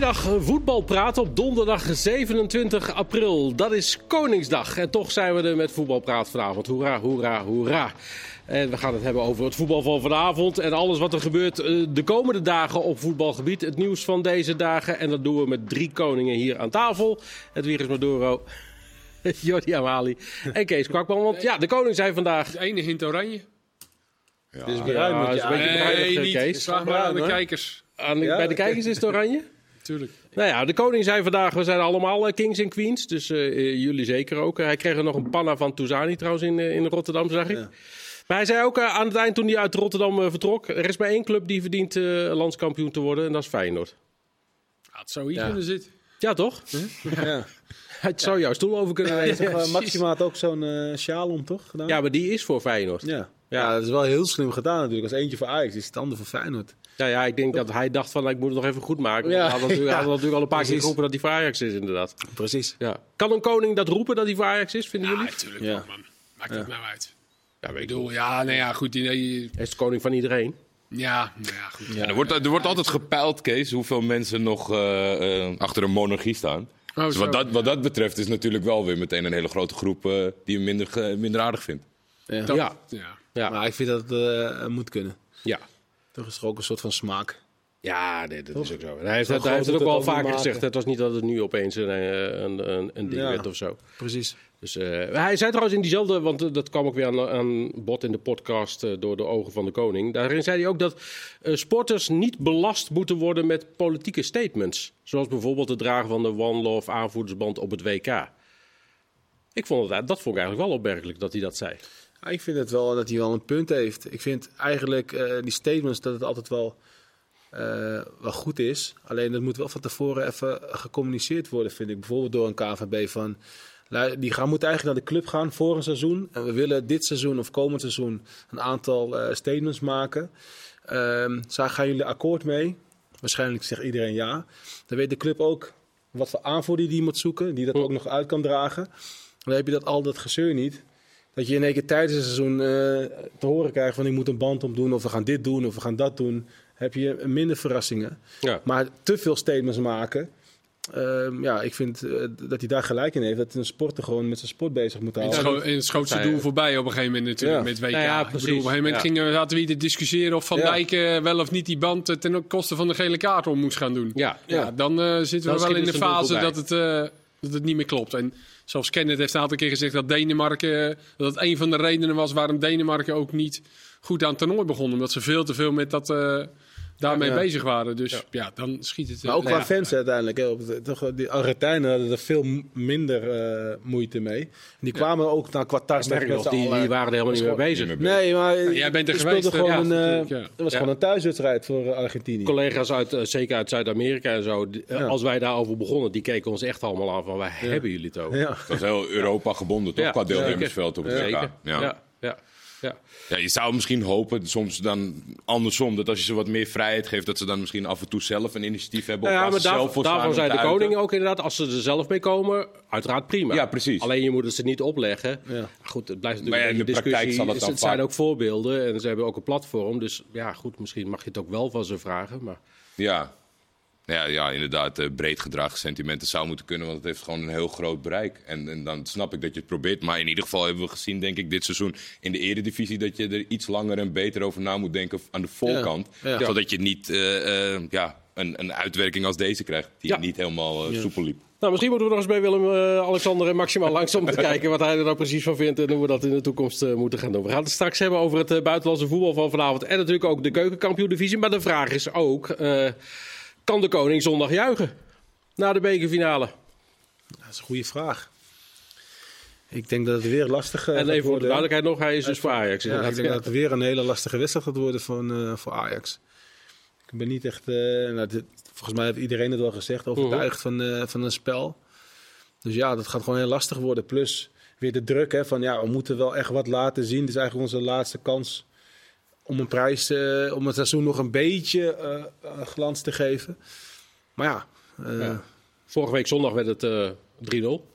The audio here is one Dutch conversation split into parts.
Goedemiddag, voetbalpraat op donderdag 27 april. Dat is Koningsdag en toch zijn we er met voetbalpraat vanavond. Hoera, hoera, hoera. En we gaan het hebben over het voetbal van vanavond en alles wat er gebeurt eh, de komende dagen op voetbalgebied. Het nieuws van deze dagen en dat doen we met drie koningen hier aan tafel. Het Virus Maduro, Jordi Amali en Kees Kwakman. Want ja, de koning zijn vandaag... De ene hint oranje. Het is Ja, bruin het met is je een beetje bruinig, Nee, eh, niet. Kees. Vraag maar Bruin, aan de kijkers. Aan de- Ja, bij de kijkers is het oranje? Tuurlijk. Nou ja, de koning zei vandaag, we zijn allemaal eh, kings en queens. Dus eh, eh, jullie zeker ook. hij kreeg er nog een panna van Touzani trouwens in, in Rotterdam, zag ik. Ja. Maar hij zei ook aan het eind toen hij uit Rotterdam vertrok... er is maar één club die verdient eh, landskampioen te worden en dat is Feyenoord. Had zo hier Ja. kunnen zitten. Ja, toch? Ja. Het zou jouw stoel over kunnen Ja, weten. Maxima had ook zo'n eh sjaal om, toch? Gedaan? Ja, maar die is voor Feyenoord. Ja. Ja. Ja. dat is wel heel slim gedaan natuurlijk. Als eentje voor Ajax is het ander voor Feyenoord. Ja, ja, ik denk dat hij dacht van, ik moet het nog even goed maken. Ja. Hij had natuurlijk, had natuurlijk al een paar keer geroepen dat hij voor Ajax is, inderdaad. Precies. Ja. Kan een koning dat roepen dat hij voor Ajax is, vinden Ja, jullie? natuurlijk Ja. man. Maakt het nou uit. Ja, weet Ik bedoel, ja, nee, ja, goed. die- die- Hij is de koning van iedereen. Ja, nou ja, goed. Ja. Er wordt, er wordt altijd gepeild, Kees, hoeveel mensen nog eh, eh, achter een monarchie staan. Oh, dus wat dat, wat dat betreft is natuurlijk wel weer meteen een hele grote groep eh, die hem minder, minder aardig vindt. Ja. Dat- Ja. ja. Ja. Maar ik vind dat het eh, moet kunnen. Ja. Toch is er ook een soort van smaak. Ja, nee, dat is ook zo. En Hij heeft, het, hij heeft groot het ook al vaker gezegd. Het was niet dat het nu opeens een, eh, een, een, een ding Ja. werd of zo. Precies. Dus, eh, hij zei trouwens in diezelfde, want eh, dat kwam ook weer aan, aan bod in de podcast door de ogen van de koning. Daarin zei hij ook dat eh, sporters niet belast moeten worden met politieke statements. Zoals bijvoorbeeld het dragen van de One Love aanvoerdersband op het WK. Ik vond het, dat vond ik eigenlijk wel opmerkelijk dat hij dat zei. Ik vind het wel dat hij wel een punt heeft. Ik vind eigenlijk eh, die statements dat het altijd wel, eh, wel goed is. Alleen dat moet wel van tevoren even gecommuniceerd worden, vind ik. Bijvoorbeeld door een KVB van... Die gaan, moeten eigenlijk naar de club gaan voor een seizoen. En we willen dit seizoen of komend seizoen een aantal eh, statements maken. Daar gaan jullie akkoord mee? Waarschijnlijk zegt iedereen ja. Dan weet de club ook wat voor aanvoerder die moet zoeken. Die dat ook nog uit kan dragen. Dan heb je dat al dat gezeur niet. Dat je in één keer tijdens het seizoen eh, te horen krijgt van ik moet een band opdoen of we gaan dit doen of we gaan dat doen. Heb je minder verrassingen. Ja. Maar te veel statements maken. ehm, ja, ik vind eh, dat hij daar gelijk in heeft. Dat een sporter gewoon met zijn sport bezig moet houden. en het schoot zijn zei- doel voorbij op een gegeven moment natuurlijk Ja. met WK. Ja, ja, Ik bedoel, op een gegeven moment Ja. gingen, we- zaten we hier te discussiëren of Van Ja. Dijk eh, wel of niet die band eh, ten koste van de gele kaart om moest gaan doen. Ja, Ja, Ja. dan eh, zitten Dan we wel in de fase dat het, eh, dat het niet meer klopt. En zoals Kenneth heeft een aantal keer gezegd dat Denemarken, dat het een van de redenen was waarom Denemarken ook niet goed aan het toernooi begon. Omdat ze veel te veel met dat, eh, daarmee Ja. bezig waren. Dus Ja. ja, dan schiet het. Maar ook eh, qua ja. fans uiteindelijk. Hè. Op de- toch, die Argentijnen hadden er veel minder eh, moeite mee. En die kwamen ook naar Qatar. Die, die waren er helemaal niet mee bezig. Niet meer Nee, maar jij bent er geweest, gewoon eh, ja. Het was Ja. gewoon een thuiswedstrijd voor eh, Argentinië. Collega's uit, eh, zeker uit Zuid-Amerika en zo, die- eh, Ja. als wij daarover begonnen, die keken ons echt allemaal aan van waar hebben jullie het over? Ja. Het was heel Europa gebonden, toch? Ja, Qua deelnemersveld op het WK. Ja. Ja, je zou misschien hopen, soms dan andersom, dat als je ze wat meer vrijheid geeft, dat ze dan misschien af en toe zelf een initiatief hebben. Of ja, maar daar- daarvan zei de koning ook inderdaad, als ze er zelf mee komen, uiteraard prima. Ja, precies. Alleen je moet het ze niet opleggen. Ja. Goed, het blijft Maar natuurlijk ja, in de discussie. zal het dan het zijn vaak- ook voorbeelden en ze hebben ook een platform. Dus ja, goed, misschien mag je het ook wel van ze vragen. Maar Ja. Ja, ja, inderdaad, eh, breed gedragen sentimenten zou moeten kunnen, want het heeft gewoon een heel groot bereik. En, en dan snap ik dat je het probeert. Maar in ieder geval hebben we gezien, denk ik, dit seizoen in de eredivisie... dat je er iets langer en beter over na moet denken aan de voorkant. Ja, ja. Zodat je niet eh, eh, ja, een, een uitwerking als deze krijgt, die niet helemaal soepel liep. Nou, misschien moeten we nog eens bij Willem, Alexander en Maximaal langs om te kijken wat hij er nou precies van vindt en hoe we dat in de toekomst moeten gaan doen. We gaan het straks hebben over het buitenlandse voetbal van vanavond en natuurlijk ook de keukenkampioen-divisie. Maar de vraag is ook, kan de koning zondag juichen na de bekerfinale? Dat is een goede vraag. Ik denk dat het weer lastig eh, En even voor de duidelijkheid nog, hij is dus voor Ajax. Ja, ik denk dat het weer een hele lastige wedstrijd gaat worden van, eh, voor Ajax. Ik ben niet echt... eh, nou, dit- volgens mij heeft iedereen het wel gezegd, overtuigd van, eh, van een spel. Dus ja, dat gaat gewoon heel lastig worden. Plus weer de druk hè, van ja, we moeten wel echt wat laten zien. Dit is eigenlijk onze laatste kans om een prijs, eh, om het seizoen nog een beetje eh, eh, glans te geven. Maar ja, eh, Ja. Vorige week zondag werd het eh 3-0.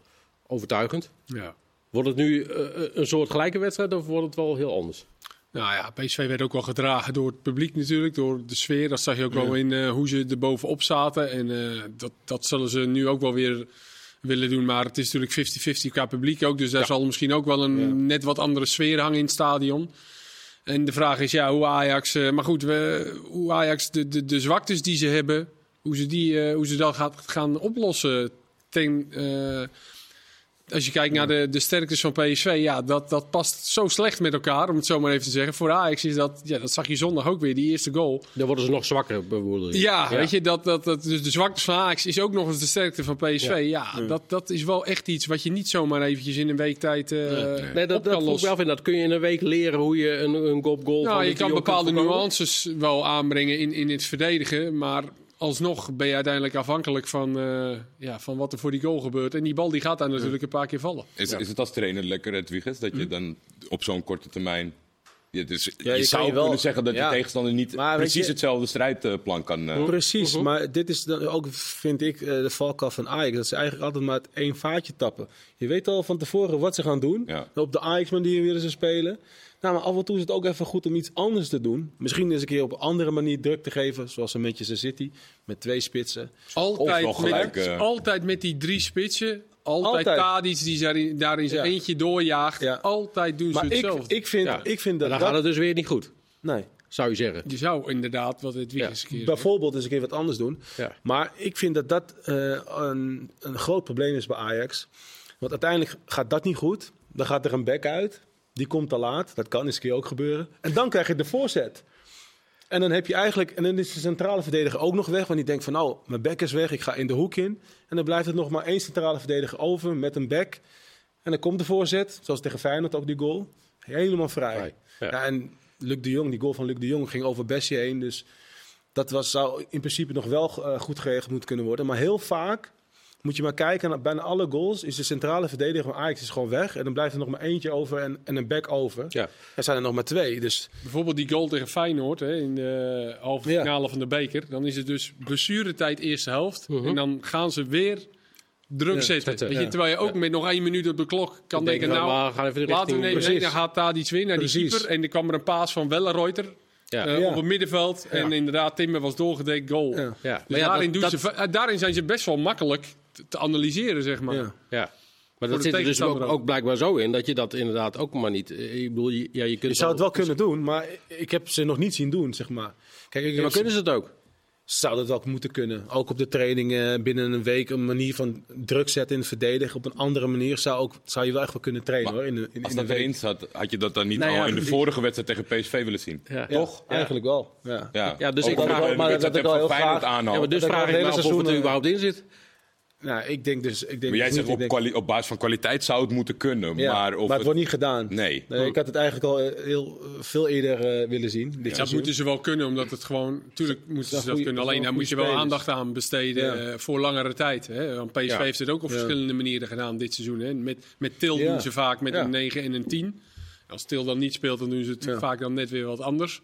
Overtuigend. Ja. Wordt het nu eh, een soort gelijke wedstrijd of wordt het wel heel anders? Nou ja, PSV werd ook wel gedragen door het publiek natuurlijk, door de sfeer. Dat zag je ook wel in eh, hoe ze er bovenop zaten. En eh, dat, dat zullen ze nu ook wel weer willen doen. Maar het is natuurlijk 50-50 qua publiek ook. Dus daar zal misschien ook wel een net wat andere sfeer hangen in het stadion. En de vraag is ja, hoe Ajax... eh, maar goed, we, hoe Ajax de, de, de zwaktes die ze hebben... Hoe ze, die, eh, hoe ze dat gaat, gaan oplossen ten... als je kijkt naar de, de sterktes van PSV, ja, dat, dat past zo slecht met elkaar, om het zo maar even te zeggen. Voor Ajax is dat, ja, dat zag je zondag ook weer, die eerste goal. Dan worden ze nog zwakker, bedoel je? Ja, weet je, dat, dat, dat, dus de zwakte van Ajax is ook nog eens de sterkte van PSV. Ja, Dat, dat is wel echt iets wat je niet zomaar eventjes in een week tijd eh Nee, dat, op dat kan af in. Dat kun je in een week leren hoe je een, een goal goal van Nou, je kan bepaalde nuances wel aanbrengen in, in het verdedigen, maar alsnog ben je uiteindelijk afhankelijk van, eh, ja, van wat er voor die goal gebeurt. En die bal die gaat daar natuurlijk een paar keer vallen. Is, is het als trainer lekker, Edwiges, dat je dan op zo'n korte termijn... Ja, dus je, je zou je wel- kunnen zeggen dat ja. de tegenstander niet Maar precies je- hetzelfde strijdplan kan... eh, Precies, maar dit is dan ook, vind ik, eh, de valkuil van Ajax. Dat ze eigenlijk altijd maar het één vaatje tappen. Je weet al van tevoren wat ze gaan doen. Ja. Op de Ajax-manier willen ze spelen. Nou, maar af en toe is het ook even goed om iets anders te doen. Misschien eens een keer op een andere manier druk te geven. Zoals een Manchester City, met twee spitsen. Altijd, Of gelijk, met, eh, altijd met die drie spitsen. Altijd, Altijd. Tadic die daarin, daarin zijn Ja. eentje doorjaagt. Ja. Altijd doen ze Maar ik, hetzelfde. ik, vind, Ja. ik vind dat dan dat... gaat het dus weer niet goed, Nee. zou je zeggen. Je zou inderdaad wat het weer Ja. eens een keer Bijvoorbeeld eens een keer wat anders doen. Ja. Maar ik vind dat dat eh, een, een groot probleem is bij Ajax. Want uiteindelijk gaat dat niet goed. Dan gaat er een back uit. Die komt te laat. Dat kan eens een keer ook gebeuren. En dan krijg je de voorzet. En dan heb je eigenlijk... En dan is de centrale verdediger ook nog weg. Want die denkt van nou, mijn back is weg. Ik ga in de hoek in. En dan blijft er nog maar één centrale verdediger over met een back. En dan komt de voorzet. Zoals tegen Feyenoord ook die goal. Helemaal vrij. Vrij, ja. Ja, en Luc de Jong, die goal van Luc de Jong ging over Bessie heen. Dus dat was, zou in principe nog wel eh, goed geregeld moeten kunnen worden. Maar heel vaak moet je maar kijken naar bijna alle goals. Is de centrale verdediger van Ajax is gewoon weg. En dan blijft er nog maar eentje over en, en een back over. Ja. Er zijn er nog maar twee. Dus Bijvoorbeeld die goal tegen Feyenoord hè, in de halve Ja. finale van de beker. Dan is het dus blessuretijd eerste helft. En dan gaan ze weer druk zetten. zetten, Weet je, ja. terwijl je ook met nog één minuut op de klok kan Dan denken... nou, maar we gaan even de laten we richting- nemen. Precies. Dan gaat Tadic weer naar die Precies. keeper. En er kwam er een paas van Wellenreuter Ja. eh, Ja. op het middenveld. En inderdaad, Timmer was doorgedekt, goal. Ja. Ja. Dus Maar ja, daarin, dat- doen dat- ze, eh, daarin zijn ze best wel makkelijk te, analyseren, zeg maar. ja. Ja. Maar dat zit er dus ook, ook. blijkbaar zo in dat je dat inderdaad ook maar niet. eh, Ik bedoel, je- ja, je kunt je zou het wel kunnen doen, maar ik heb ze nog niet zien doen, zeg maar. Kijk, ik Ja, maar kunnen ze het ook? zou dat wel moeten kunnen. Ook op de trainingen binnen een week een manier van druk zetten in het verdedigen. Op een andere manier zou, ook, zou je wel echt wel kunnen trainen Maar hoor. In, de- in, Als in dat week. erin zat, had je dat dan niet Nou ja, al in de vorige wedstrijd tegen PSV willen zien? Ja. Ja, Toch? Ja. Eigenlijk wel. Ja. Ja, Ja, dus Ook ik vraag- maar dat ik wel van heel graag- Ja, aanhaalt. maar dus Dat vraag al ik het me af of het er eh, überhaupt in zit. Nou, ik denk dus. Ik denk Maar jij dus zegt niet. op, denk- basis van kwaliteit zou het moeten kunnen. Ja, maar of het het- wordt niet gedaan. Nee. ik had het eigenlijk al eh, heel eh, veel eerder eh, willen zien. Dit Dat moeten ze wel kunnen, omdat het gewoon... Tuurlijk moeten ze dat goeie- kunnen. Alleen daar moet je wel spelers. aandacht aan besteden Ja. eh, voor langere tijd. Hè? Want PSV Ja. heeft het ook op Ja. verschillende manieren gedaan dit seizoen. Hè? Met, met Til Ja. doen ze vaak met Ja. een 9 en een 10. Als Til dan niet speelt, dan doen ze het Ja. vaak dan net weer wat anders.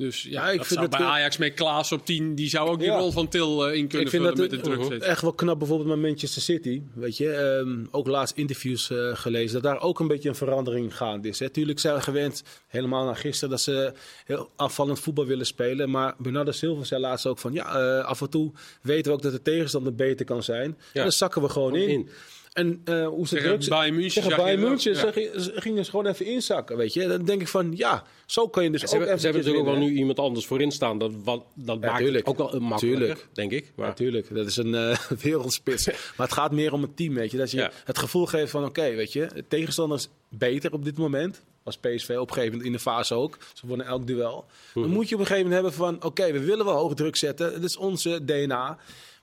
Dus ja, Ja, ik dat vind bij wel- Ajax met Klaas op 10, die zou ook die Ja. rol van Til eh, in kunnen Ik vind vullen dat met het druk zetten. Echt wel knap bijvoorbeeld met Manchester City. Weet je, Ehm, ook laatst interviews eh, gelezen dat daar ook een beetje een verandering gaande is. Hè. Tuurlijk zijn we gewend, helemaal naar gisteren, dat ze heel afvallend voetbal willen spelen. Maar Bernardo Silva zei laatst ook van ja, eh, af en toe weten we ook dat de tegenstander beter kan zijn. En dan zakken we gewoon in. In. En eh, hoe ze Tegen Bayern München tegen Bayern München ze ging- ze gingen ze gewoon even inzakken, weet je. Dan denk ik van ja, zo kan je dus Ze ook hebben, ze hebben natuurlijk ook wel nu iemand anders voorin staan. Dat, wat, dat Ja, maakt tuurlijk. het ook wel een makkelijker, Tuurlijk. denk ik. Maar, Natuurlijk, dat is een eh, wereldspits. maar het gaat meer om het team, weet je. Dat je het gevoel geeft van, oké, weet je, de tegenstander is beter op dit moment. Als PSV op een gegeven moment in de fase ook. Ze wonnen elk duel. Mhm. Dan moet je op een gegeven moment hebben van, oké, we willen wel hoog druk zetten. Dat is onze DNA.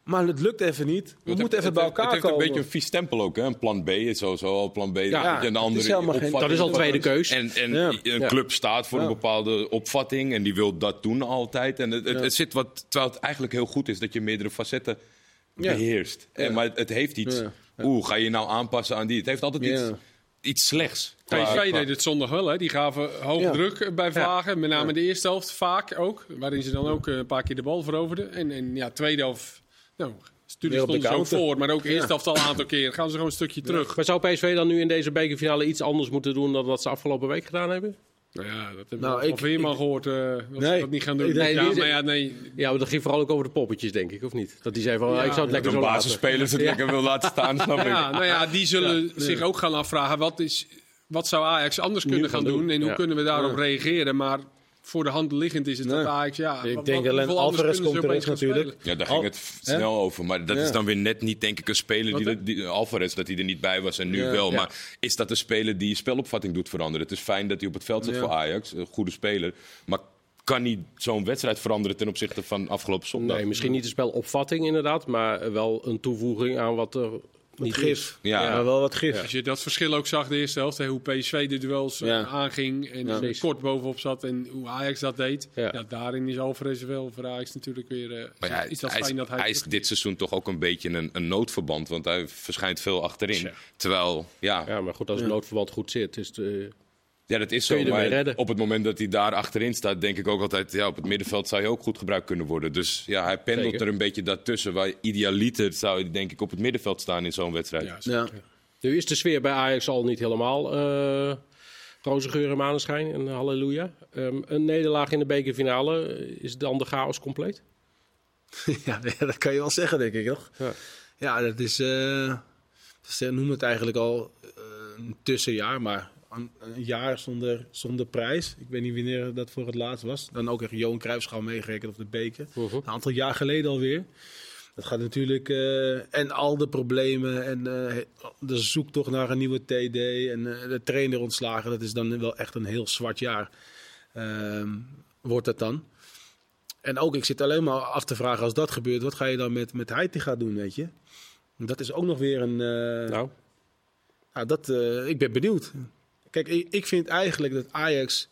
Maar het lukt even niet. We Het moeten heeft- even bij elkaar Het heeft komen. een beetje een vies stempel ook. Hè? Een plan B is sowieso al plan B. Ja, Ja, een andere is geen- dat is al tweede keus. En, en Ja. een Ja. club staat voor Ja. een bepaalde opvatting en die wil dat doen altijd. En het, het, Ja. het zit wat, terwijl het eigenlijk heel goed is dat je meerdere facetten Ja. beheerst. En, maar het heeft iets. Ja. Oeh, ga je nou aanpassen aan die? Het heeft altijd Ja. iets, iets slechts. PSV deed het zondag wel. Hè. Die gaven hoog Ja. druk bij Vlagen. Met name de eerste helft vaak ook. Waarin ze dan ook eh, een paar keer de bal veroverden. En, en ja, tweede helft... Nou, de ze ook counter. voor. Maar ook de helft al een aantal keer. Gaan ze gewoon een stukje terug. maar zou PSV dan nu in deze bekerfinale iets anders moeten doen dan wat ze afgelopen week gedaan hebben? Nou ja, dat heb Nou, ik ik- van Veerman ik- gehoord. eh dat ze dat niet gaan doen. ja, Nee, die- maar ja, nee. Ja, maar dat ging vooral ook over de poppetjes, denk ik, of niet? Dat die zei van, Ja, ik zou het lekker Dat zo laten. basisspeler het lekker wil laten staan, snap ik. Ja, nou ja, die zullen zich ook gaan afvragen. Wat, is, wat zou Ajax anders kunnen gaan gaan doen? En hoe ja. kunnen we daarop reageren? Maar voor de hand liggend is het Nee. dat Ajax... Ja, Ik wat- denk alleen Alvarez komt terug gaan natuurlijk. Ja, daar ging het snel over. Maar dat Ja. is dan weer net niet, denk ik, een speler Wat die, die Alvarez, dat hij er niet bij was en nu Ja. wel. Ja. Maar is dat een speler die je spelopvatting doet veranderen? Het is fijn dat hij op het veld zit Ja. voor Ajax, een goede speler. Maar kan hij zo'n wedstrijd veranderen ten opzichte van afgelopen zondag? Nee, misschien niet de spelopvatting inderdaad, maar wel een toevoeging aan wat er Wat niet gif. Ja. Wel wat gif. Als je dat verschil ook zag de eerste helft, hè, hoe PSV de duels eh, Ja. aanging en Ja. kort bovenop zat en hoe Ajax dat deed. Ja. Ja. daarin is Alvarez wel voor Ajax natuurlijk weer eh Maar ja, is dat hij, is, fijn dat hij, hij is dit seizoen toch ook een beetje een, een noodverband, want hij verschijnt veel achterin. Terwijl, ja, Ja, maar goed, als het noodverband goed zit, is het... eh, Ja, dat is Kun zo. Maar redden? op het moment dat hij daar achterin staat, denk ik ook altijd... Ja, op het middenveld zou je ook goed gebruikt kunnen worden. Dus ja, hij pendelt Zeker. er een beetje daartussen. Waar idealiter zou je denk ik op het middenveld staan in zo'n wedstrijd. Ja, Ja. Nu is de sfeer bij Ajax al niet helemaal eh roze geur en maneschijn en halleluja. Ehm, een nederlaag in de bekerfinale, eh, is dan de chaos compleet? Ja, dat kan je wel zeggen, denk ik nog. Ja. Ja, dat is. eh ze noemen het eigenlijk al eh, een tussenjaar, maar een, een jaar zonder, zonder prijs. Ik weet niet wanneer dat voor het laatst was. Dan ook echt Johan Cruijffschaal meegerekend of de beker. Mhm. Een aantal jaar geleden alweer. Dat gaat natuurlijk. eh, en al de problemen en eh, de zoektocht naar een nieuwe TD en eh, de trainer ontslagen. Dat is dan wel echt een heel zwart jaar. Ehm, wordt dat dan? En ook, ik zit alleen maar af te vragen, als dat gebeurt, wat ga je dan met, met Heitinga doen, weet je? Dat is ook nog weer een... Nou, nou, dat, ik ben benieuwd. Kijk, ik, vind eigenlijk dat Ajax,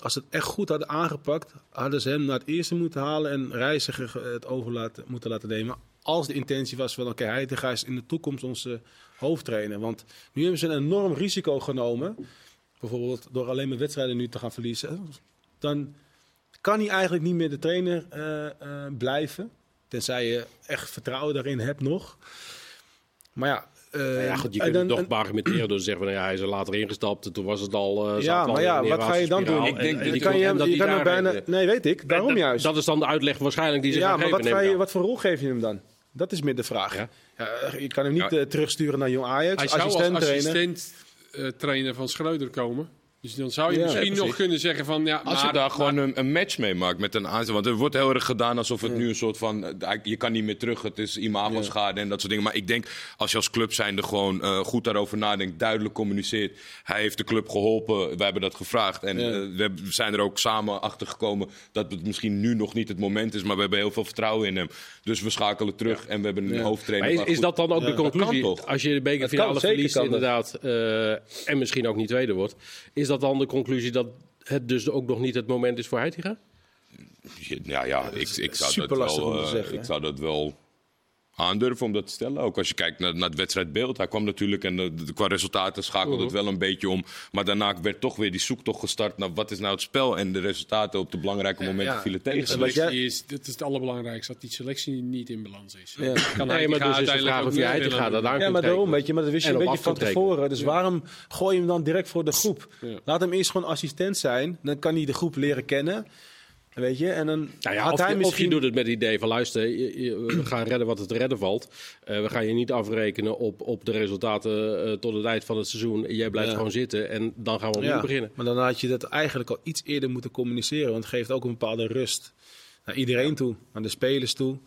als ze het echt goed hadden aangepakt, hadden ze hem naar het eerste moeten halen en Reiziger ge- het over laten, moeten laten nemen. Als de intentie was van, oké, Heitinga is in de toekomst onze hoofdtrainer. Want nu hebben ze een enorm risico genomen, bijvoorbeeld door alleen maar wedstrijden nu te gaan verliezen. Dan kan hij eigenlijk niet meer de trainer eh, eh, blijven. Tenzij je echt vertrouwen daarin hebt nog. Maar ja, nou ja, goed, je kunt het dan- toch argumenteren door te zeggen van nou ja, hij is er later ingestapt. en Toen was het al. eh, Ja, maar ja, wat ga je dan doen? Ik denk En- dat kan je, hem dat je kan hem bijna. Nee, weet ik. Daarom juist. Dat is dan de uitleg waarschijnlijk die ze ja, gaan maar geven. wat, voor rol geef je hem dan? Dat is meer de vraag. Ja. Ja, je kan hem niet Ja. eh, terugsturen naar Jong Ajax, Hij zou als assistent trainer. assistent eh, trainer van Schreuder komen. Dus dan zou je Ja. misschien Ja, nog kunnen zeggen van... Ja, Als maar, je daar gewoon een, een match mee maakt met een aanzet. Want er wordt heel erg gedaan alsof het nu een soort van. eh, Je kan niet meer terug, het is imago-schade en dat soort dingen. Maar ik denk, als je als club zijnde gewoon eh, goed daarover nadenkt, duidelijk communiceert. Hij heeft de club geholpen, wij hebben dat gevraagd. En Ja. eh, we zijn er ook samen achter gekomen dat het misschien nu nog niet het moment is. Maar we hebben heel veel vertrouwen in hem. Dus we schakelen terug en we hebben een Ja. hoofdtrainer. Maar is, is dat dan ook Ja, de conclusie? Als je de bekerfinale verliest, inderdaad, eh, en misschien ook niet tweede wordt, is dat dan de conclusie dat het dus ook nog niet het moment is voor Heitinga? Ja, ja ik, ik, zou super dat lastig wel, om te eh, zeggen, ik zou dat wel aandurven om dat te stellen. Ook als je kijkt naar, naar het wedstrijdbeeld. Hij kwam natuurlijk en de, de- qua resultaten schakelde het wel een beetje om. Maar daarna werd toch weer die zoektocht gestart naar wat is nou het spel. En de resultaten op de belangrijke momenten ja. vielen tegen. Selectie is, dat is het allerbelangrijkste, dat die selectie niet in balans is. Ja. Kan Nee, Heitinga maar dus is de uiteindelijk vraag of je willen dat aan Ja, maar daarom, weet je, maar dat wist je En een beetje van tevoren. Dus waarom gooi je hem dan direct voor de groep? Ja. Laat hem eerst gewoon assistent zijn. Dan kan hij de groep leren kennen. Weet je, en dan Nou ja, had of, hij je, misschien... of je doet het met het idee van luister, je- je- we gaan redden wat het te redden valt. Eh, we gaan je niet afrekenen op, op de resultaten eh, tot het eind van het seizoen. Jij blijft Ja. gewoon zitten en dan gaan we opnieuw Ja, beginnen. maar dan had je dat eigenlijk al iets eerder moeten communiceren. Want het geeft ook een bepaalde rust naar iedereen toe, naar de spelers toe.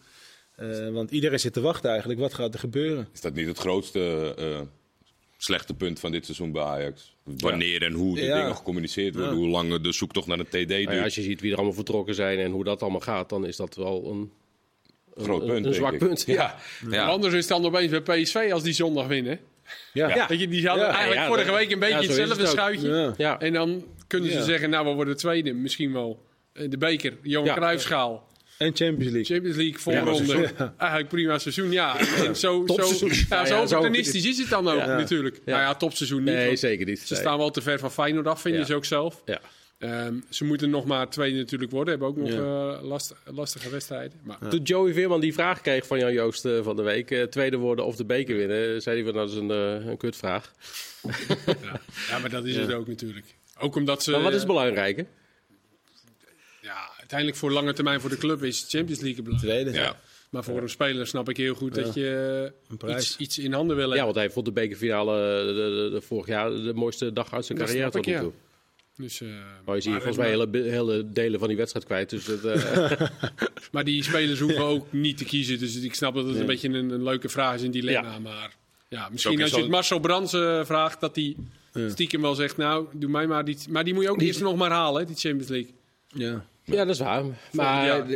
Eh, want iedereen zit te wachten eigenlijk. Wat gaat er gebeuren? Is dat niet het grootste eh, slechte punt van dit seizoen bij Ajax? Wanneer en hoe de Ja. dingen gecommuniceerd worden. Ja. Hoe lang de zoektocht naar een TD duurt. Nou ja, als je ziet wie er allemaal vertrokken zijn en hoe dat allemaal gaat, dan is dat wel een, een, Groot punt, een zwak ik. punt. Ja. Ja. Maar Ja. Anders is het dan opeens bij PSV als die zondag winnen. Ja, je, die hadden Ja. eigenlijk Ja, vorige dat- week een beetje hetzelfde het schuitje. Ja. Ja. En dan kunnen ze Ja. zeggen, nou we worden tweede, misschien wel. Eh, De beker, Johan Ja. Cruijffschaal. En Champions League. Champions League, Ja, voorronde. Eigenlijk prima seizoen, ja. En zo, zo, Topseizoen. ja, zo opportunistisch is het dan ook natuurlijk. Ja. Nou ja, topseizoen niet. Nee, zeker niet. Ze Nee. staan wel te ver van Feyenoord af, vinden ze ook zelf. Ja. Ehm, ze moeten nog maar tweede natuurlijk worden. Hebben ook nog Ja. eh, last, lastige wedstrijden. Maar Toen Joey Veerman die vraag kreeg van Jan Joost eh, van de week, eh, tweede worden of de beker winnen, zei hij van dat is een, een kutvraag. Ja, maar dat is het ook natuurlijk. Ook omdat ze... Maar wat is belangrijker? Ja, uiteindelijk voor lange termijn voor de club is Champions League belangrijk. Tweede. Ja. Maar voor een speler snap ik heel goed dat je Een prijs. iets, iets in handen wil Ja, hebben. want hij vond de bekerfinale de, de, de vorig jaar de mooiste dag uit zijn Dat carrière tot nu ja. toe. Dus, eh, Maar je ziet volgens mij hele, hele delen van die wedstrijd kwijt. Dus het, eh, Maar die spelers hoeven ook niet te kiezen. Dus ik snap dat het Nee. een beetje een, een leuke vraag is, een dilemma. Ja. Maar ja, misschien als je zo- het Marcel Brands eh, vraagt, dat hij stiekem wel zegt... Nou, doe mij maar die... Maar die moet je ook eerst nog maar halen, hè, die Champions League. Ja. Ja, dat is waar. Maar jaar.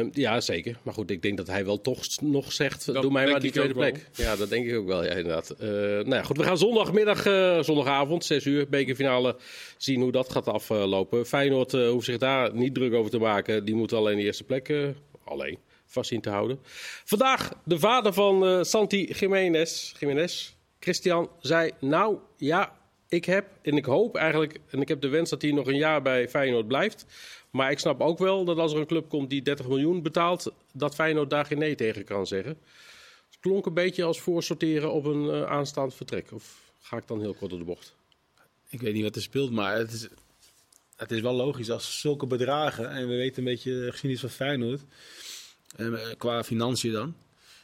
eh, ja, zeker. Maar goed, ik denk dat hij wel toch nog zegt: Dat doe mij maar die tweede wel. plek. Ja, dat denk ik ook wel. Ja, inderdaad. Eh, nou ja, goed, we gaan zondagmiddag, eh, zondagavond, 6 uur, bekerfinale, zien hoe dat gaat aflopen. Feyenoord eh, hoeft zich daar niet druk over te maken. Die moet alleen de eerste plek eh, alleen vast zien te houden. Vandaag de vader van eh, Santi Jiménez, Jiménez, Christian, zei: Nou ja, ik heb en ik hoop eigenlijk, en ik heb de wens dat hij nog een jaar bij Feyenoord blijft. Maar ik snap ook wel dat als er een club komt die 30 miljoen betaalt, dat Feyenoord daar geen nee tegen kan zeggen. Het klonk een beetje als voorsorteren op een eh, aanstaand vertrek. Of ga ik dan heel kort door de bocht? Ik weet niet wat er speelt, maar het is, het is wel logisch als zulke bedragen, en we weten een beetje de geschiedenis van Feyenoord, eh, qua financiën dan,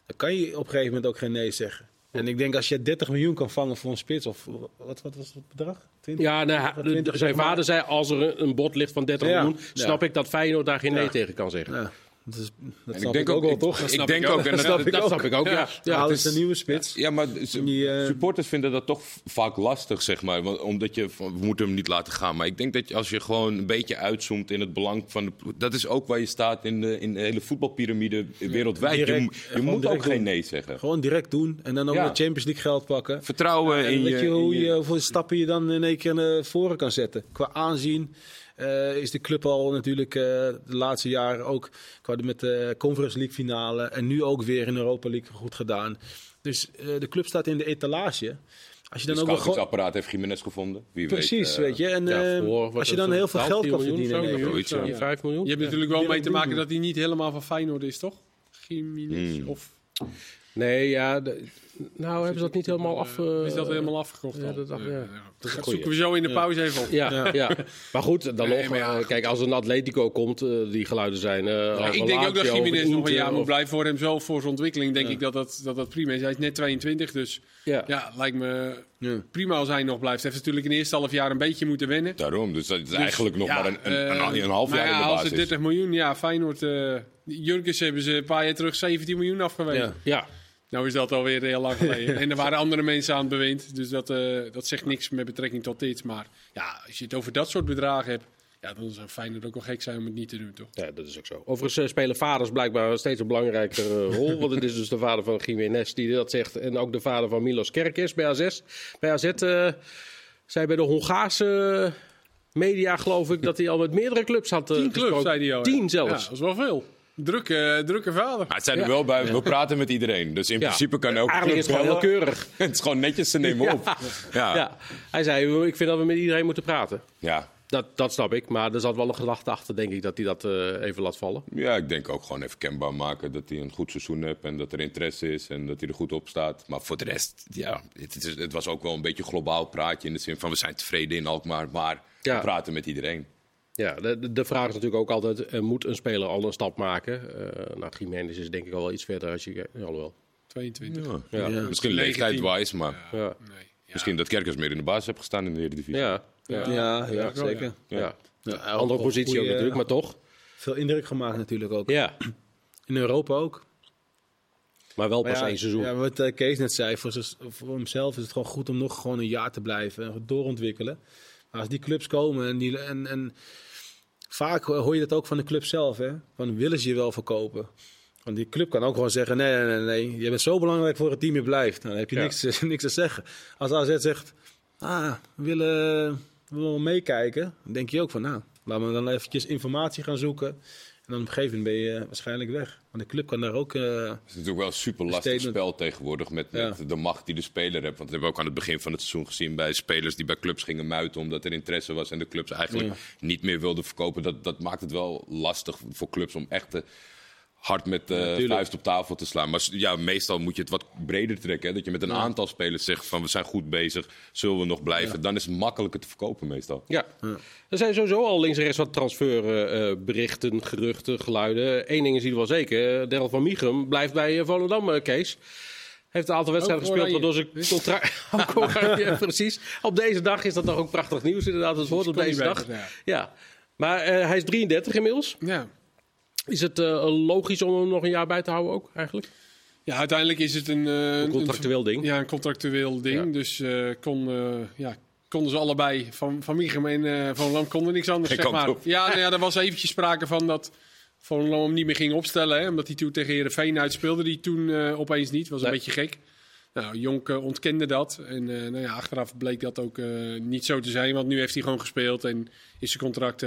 dan kan je op een gegeven moment ook geen nee zeggen. En ik denk als je 30 miljoen kan vangen voor een spits, of wat, wat was het bedrag? 20? Ja, nou, hij- 20, zijn vader zei als er een, bod ligt van 30 Ja, miljoen, snap ik dat Feyenoord daar geen nee tegen kan zeggen. Dat, is, dat En snap ik denk ook, wel, toch? Ik, denk ook. en Dat dat- snap ik Dat ook. snap ik ook, ja. Ja, ja. halen het ze is- een nieuwe spits. Ja, maar Die, eh, supporters vinden dat toch vaak lastig, zeg maar. Want, omdat je, we moeten hem niet laten gaan. Maar ik denk dat je, als je gewoon een beetje uitzoomt in het belang van de... Dat is ook waar je staat in de, in de hele voetbalpyramide wereldwijd. direct, je je moet ook geen nee zeggen. Gewoon direct doen en dan ook Ja. de Champions League geld pakken. Vertrouwen En in weet je... je hoe je, hoeveel stappen je dan in één keer naar voren kan zetten? Qua aanzien eh, is de club al natuurlijk eh, de laatste jaren ook qua de, met de Conference League finale en nu ook weer in de Europa League goed gedaan. Dus eh, de club staat in de etalage. Als je dan Het ook scoutingsapparaat heeft Jiménez gevonden. Wie Precies, weet. weet je. En Ja, eh, voor, als je dan heel veel 12 geld kan verdienen. zo, in één miljoen, keer. Zoiets, ja. 5 miljoen. Je hebt Ja. natuurlijk wel mee te maken dat hij niet helemaal van Feyenoord is, toch? Jiménez, Hmm. of Nee, ja. de- nou, hebben ze dat niet helemaal af... eh, eh, is dat helemaal afgekocht ja, al? dat dacht- ja. Dat zoeken we zo in de pauze even op. Ja, ja. maar goed, dan Nee, nog. maar eh, kijk, als een Atletico komt, die geluiden zijn. eh, ik denk ook dat Jiménez nog een jaar moet blijven voor hem zelf, voor zijn ontwikkeling. Denk ik dat dat, dat dat prima is. Hij is net 22, dus Ja. ja, lijkt me Ja. prima als hij nog blijft. Hij heeft natuurlijk in de eerste half jaar een beetje moeten wennen. Daarom, dus dat is Dus, eigenlijk nog ja, maar een, een, een, een half jaar ja, in de als basis. het 30 miljoen, ja, Feyenoord, eh Jurkens hebben ze een paar jaar terug 17 miljoen afgewezen. Ja. Ja, Nou is dat alweer heel lang geleden. en er waren andere mensen aan het bewind, dus dat, eh, dat zegt niks met betrekking tot dit. Maar ja, als je het over dat soort bedragen hebt, ja, dan zou Feyenoord ook wel gek zijn om het niet te doen, toch? ja, dat is ook zo. Overigens eh, spelen vaders blijkbaar steeds een belangrijkere rol. want het is dus de vader van Jiménez die dat zegt. En ook de vader van Milos Kerkers bij AZ. Bij AZ eh, zei bij de Hongaarse media, geloof ik, dat hij al met meerdere clubs had Tien clubs, zei hij al. ja. Tien Ja, zelfs. dat is wel veel. Drukke, drukke vader. Maar het zijn er Ja. wel bij, we praten met iedereen. Dus in Ja. principe kan elke Eigenlijk is het gewoon heel keurig. Het is gewoon netjes, ze nemen Ja. op. Ja. Ja. Hij zei, ik vind dat we met iedereen moeten praten. Ja. Dat, dat snap ik, maar er zat wel een gedachte achter, denk ik, dat hij dat eh, even laat vallen. ja, ik denk ook gewoon even kenbaar maken dat hij een goed seizoen heeft en dat er interesse is en dat hij er goed op staat. Maar voor de rest, ja, het, is, het was ook wel een beetje een globaal praatje in de zin van we zijn tevreden in Alkmaar, maar Ja. we praten met iedereen. Ja, de, de- vraag is natuurlijk ook altijd, eh, moet een speler al een stap maken? Uh, nou, Jiménez is denk ik al wel iets verder als je... Alhoewel. 22. Ja. Ja. Ja. Misschien 19. leeftijd-wise, maar Ja. Nee. Ja. misschien dat Kerkers meer in de basis heeft gestaan in de Eredivisie. Ja, ja. Ja, ja, Ja, wel, zeker. ja. Ja. Ja, Andere positie ook natuurlijk, maar toch. Veel indruk gemaakt natuurlijk ook. Ja, In Europa ook. maar wel Maar pas ja, één seizoen. Ja, wat eh, Kees net zei, voor, voor hemzelf is het gewoon goed om nog gewoon een jaar te blijven en doorontwikkelen. Maar als die clubs komen en, die, en, en vaak hoor je dat ook van de club zelf, hè? Van willen ze je wel verkopen? Want die club kan ook gewoon zeggen: nee, nee, nee, nee, je bent zo belangrijk voor het team, je blijft. Dan heb je Ja. niks, niks te zeggen. Als AZ zegt: ah, we willen, we willen wel meekijken, dan denk je ook van: nou, laten we dan eventjes informatie gaan zoeken. En dan op een gegeven moment ben je waarschijnlijk weg. Want de club kan daar ook. eh, Het is natuurlijk wel een super lastig spel tegenwoordig met, de macht die de speler heeft. Want dat hebben we ook aan het begin van het seizoen gezien bij spelers die bij clubs gingen muiten omdat er interesse was en de clubs eigenlijk niet meer wilden verkopen. Dat, dat maakt het wel lastig voor clubs om echt te hard met uh, vuist op tafel te slaan. Maar ja, meestal moet je het wat breder trekken. Hè? Dat je met een aantal spelers zegt van we zijn goed bezig, zullen we nog blijven. Dan is het makkelijker te verkopen meestal. Ja. Er zijn sowieso al links en rechts wat transferberichten, geruchten, geluiden. Eén ding is ieder geval zeker. Daryl van Michum blijft bij Volendam, Kees. Heeft een aantal wedstrijden gespeeld, waardoor zijn contract... precies. Op deze dag is dat toch ook prachtig nieuws inderdaad. Het woord op deze dag. ja. Maar uh, hij is 33 inmiddels. Ja. Is het uh, logisch om hem nog een jaar bij te houden ook eigenlijk? Ja, uiteindelijk is het een... Uh, een contractueel ding. Ja, een contractueel ding. Ja. Dus kon, ja, konden ze allebei, van, van Michem en Van Lam konden niks anders, zeg maar. Ja, nou ja, er was eventjes sprake van dat Van Lam hem niet meer ging opstellen. Hè, omdat hij toen tegen Heerenveen uitspeelde, die toen opeens niet. was een beetje gek. Nou, Jonk ontkende dat. En uh, nou ja, achteraf bleek dat ook uh, niet zo te zijn. Want nu heeft hij gewoon gespeeld en is zijn contract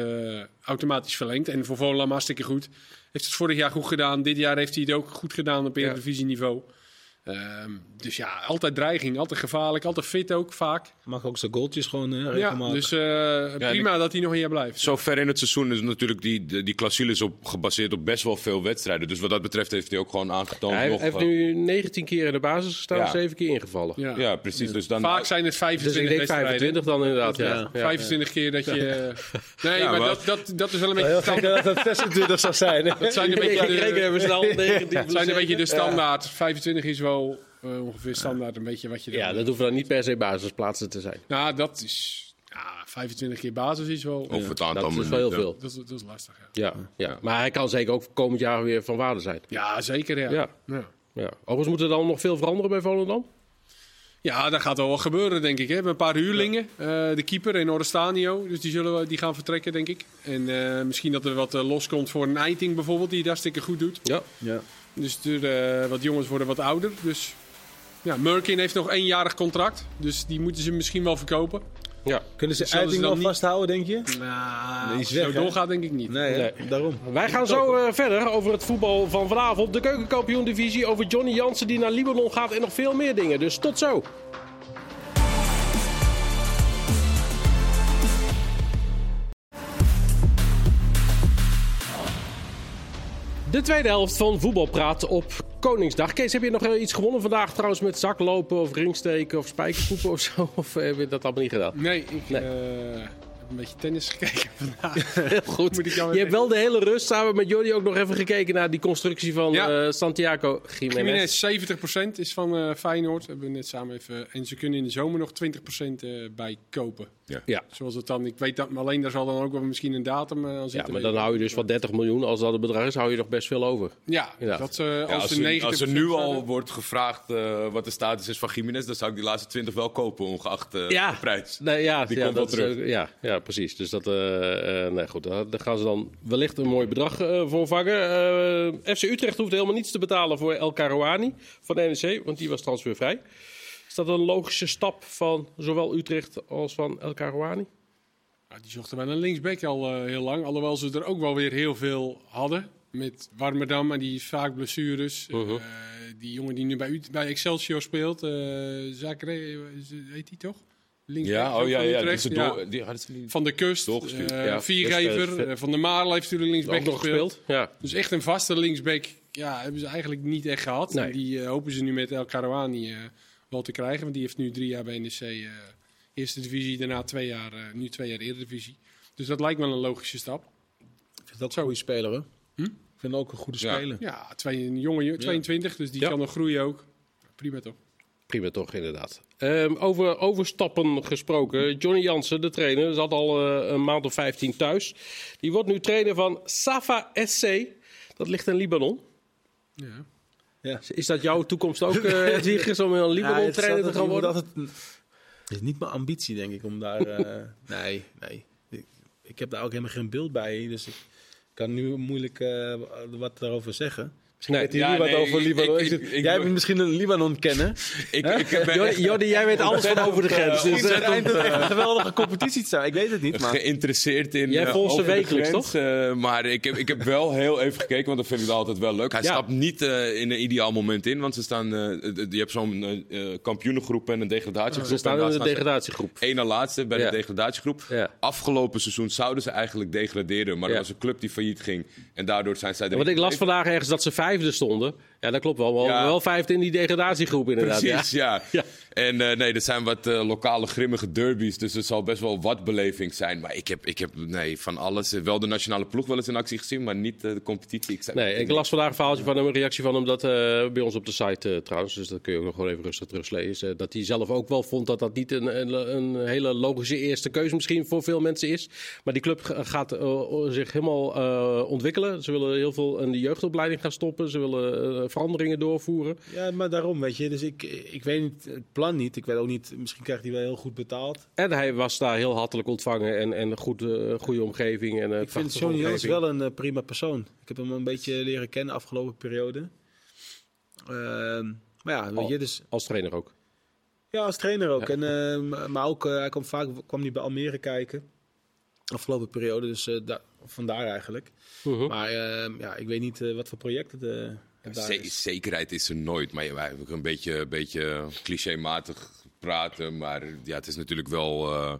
automatisch verlengd. En voor Volendam hartstikke goed. Heeft het vorig jaar goed gedaan. Dit jaar heeft hij het ook goed gedaan op Eredivisie-niveau. Ja. Um, dus ja, altijd dreiging, altijd gevaarlijk, altijd fit ook vaak. Mag ook zijn goaltjes gewoon uh, Ja, dus uh, ja, prima dat hij nog een jaar blijft. Zo ver in het seizoen is natuurlijk die, die, die clausule op, gebaseerd op best wel veel wedstrijden. Dus wat dat betreft heeft hij ook gewoon aangetoond. hij nog, heeft nu 19 keer in de basis gestaan, ja. 7 keer ingevallen. Ja, ja precies. Dus dan, vaak zijn het 25 dus ik denk 25 dan inderdaad, ja. 25 keer dat je... Nee, maar, maar dat, dat, dat is wel een beetje... dat het 26 zou zijn. Dat zijn een beetje de, even snel, 19 Het zijn een beetje de standaard. 25 is wel... Uh, ongeveer standaard een beetje wat je... Ja, dat hoeft dan niet per se basisplaatsen te zijn. Nou, dat is... Ja, 25 keer basis is wel... Of het aantal Dat is wel heel veel. Dat is, dat is lastig, ja. Ja, ja. Maar hij kan zeker ook komend jaar weer van waarde zijn. Ja, zeker, ja. Ja. ja. ja. Overigens moet er dan nog veel veranderen bij Volendam? Ja, dat gaat wel wat gebeuren, denk ik. Hè. We hebben een paar huurlingen. Uh, de keeper en Orstanio. Dus die, zullen, die gaan vertrekken, denk ik. En uh, misschien dat er wat uh, loskomt voor een Eiting bijvoorbeeld, die daar stikken goed doet. Ja. ja. Dus er, wat jongens worden wat ouder. Dus ja, Merkin heeft nog eenjarig contract. Dus die moeten ze misschien wel verkopen. Ja. Kunnen ze Eiting nog niet... vasthouden, denk je? Nou, als het zo doorgaat, denk ik niet. Nee, nee. daarom. Wij gaan zo uh, verder over het voetbal van vanavond. De keukenkampioen-divisie, over Johnny Jansen die naar Libanon gaat en nog veel meer dingen. Dus tot zo. De tweede helft van Voetbalpraat op Koningsdag. Kees, heb je nog iets gewonnen vandaag trouwens met zaklopen of ringsteken of spijkerpoepen of zo? Of heb je dat allemaal niet gedaan? Nee, ik nee. Uh, heb een beetje tennis gekeken vandaag. Heel goed. je hebt wel de hele rust samen met Jordi ook nog even gekeken naar die constructie van ja. uh, Santiago Jiménez. Jiménez 70% is van uh, Feyenoord. Hebben we net samen even. En ze kunnen in de zomer nog 20% bij kopen. Ja. ja. Zoals het dan, ik weet dat, maar alleen daar zal dan ook wel misschien een datum aan zitten. Ja, maar dan hou je dus van 30 miljoen, als dat het bedrag is, hou je nog best veel over. Ja, dat, uh, als, ja, als, er, als er nu al wordt gevraagd uh, wat de status is van Jiménez, dan zou ik die laatste 20 wel kopen, ongeacht uh, ja. de prijs. Nee, ja, die ja, komt wel dat terug. Is, ja, ja, precies. Dus dat, nee, goed, daar, daar, gaan ze dan wellicht een mooi bedrag voor vangen. FC Utrecht hoeft helemaal niets te betalen voor El Karouani van de NEC, want die was transfervrij. Is dat een logische stap van zowel Utrecht als van El Karouani? Ja, die zochten wel een linksback al uh, heel lang. Alhoewel ze er ook wel weer heel veel hadden. Met Warmerdam en die vaak blessures. Uh -huh. uh, die jongen die nu bij, bij Excelsior speelt. Uh, Zakre, heet die toch? Linksback, ja, oh ja, ja. Die ja. Die, van de kust. Ja, viergever. van de Marel heeft natuurlijk linksback nog gespeeld. Ja. Dus echt een vaste linksback. Ja, hebben ze eigenlijk niet echt gehad. Nee. En die hopen ze nu met El Karouani wel te krijgen. Want die heeft nu drie jaar bij NEC Eerste divisie, daarna twee jaar, uh, nu twee jaar Eredivisie. Dus dat lijkt me een logische stap. Ik vind dat een goede speler, hè? Hm? Ik vind ook een goede speler. Ja, ja twee, een jonge, 22, dus die ja. kan nog groeien ook. Prima toch? Prima toch, inderdaad. Um, over overstappen gesproken. Johnny Jansen, de trainer, zat al uh, een maand of 15 thuis. Die wordt nu trainer van Safa SC. Dat ligt in Libanon. Ja. Ja. Is dat jouw toekomst ook, uh, om een Libanon trainer te gaan worden? Dat het is niet mijn ambitie, denk ik, om daar. Uh, nee, nee. Ik, ik, heb daar ook helemaal geen beeld bij. Dus ik kan nu moeilijk uh, wat daarover zeggen. Nee. Weet je Ja, hier wat nee, over ik- Libanon? ik- Is het- ik- ik- Jij bent misschien een Libanon kennen. Ik, ik heb Jordi, Jordi, jij weet alles van over de grens. Dus, Het eh, het echt een geweldige competitie te zijn. Ik weet het niet, maar... geïnteresseerd in. Jij eh, volgt ze wekelijks, grens, eh, maar ik heb, ik heb wel heel even gekeken, want dat vind ik altijd wel leuk. Hij Ja. stapt niet eh, in een ideaal moment in, want ze staan. eh, je hebt zo'n eh, eh, kampioenengroep en een degradatiegroep. ze staan in de degradatiegroep. één na laatste bij Ja. de degradatiegroep. Ja. Afgelopen seizoen zouden ze eigenlijk degraderen, maar er was een club die failliet ging. En daardoor zijn zij er. Want ik las vandaag ergens dat ze vijfde stonden. Ja, dat klopt wel. Wel, Ja. wel vijfde in die degradatiegroep inderdaad. Precies, ja. Ja. En eh, nee, er zijn wat eh, lokale grimmige derbies, dus het zal best wel wat beleving zijn. Maar ik heb, ik heb nee, van alles, wel de nationale ploeg wel eens in actie gezien, maar niet eh, de competitie. Ik, Nee, ik las vandaag een verhaaltje van hem, een reactie van hem, dat bij ons op de site trouwens, dus dat kun je ook nog gewoon even rustig teruglezen, dat hij zelf ook wel vond dat dat niet een, een, een hele logische eerste keuze misschien voor veel mensen is. Maar die club gaat zich helemaal ontwikkelen. Ze willen heel veel in de jeugdopleiding gaan stoppen, ze willen veranderingen doorvoeren. Ja, maar daarom, weet je. Dus ik, ik weet niet, het plan niet. Ik weet ook niet, misschien krijgt hij wel heel goed betaald. En hij was daar heel hartelijk ontvangen en, en een goed, eh, goede omgeving. En, Ik vind Johnny Jans wel een eh, prima persoon. Ik heb hem een beetje leren kennen afgelopen periode. Ehm, maar ja, weet je, dus... Als trainer ook. Ja, als trainer ook. En, eh, maar ook, eh, hij kwam vaak kwam hij bij Almere kijken. Afgelopen periode, dus da- vandaar eigenlijk. Mhm. Maar eh, ja, ik weet niet wat voor projecten is. zekerheid is er nooit, maar wij hebben een beetje, een beetje clichématig praten. Maar ja, het is natuurlijk wel eh,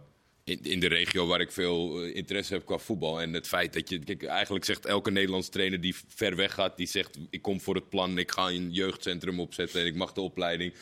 in, in de regio waar ik veel eh, interesse heb qua voetbal. En het feit dat je, kijk, eigenlijk zegt elke Nederlands trainer die ver weg gaat, die zegt ik kom voor het plan, ik ga een jeugdcentrum opzetten en ik mag de opleiding.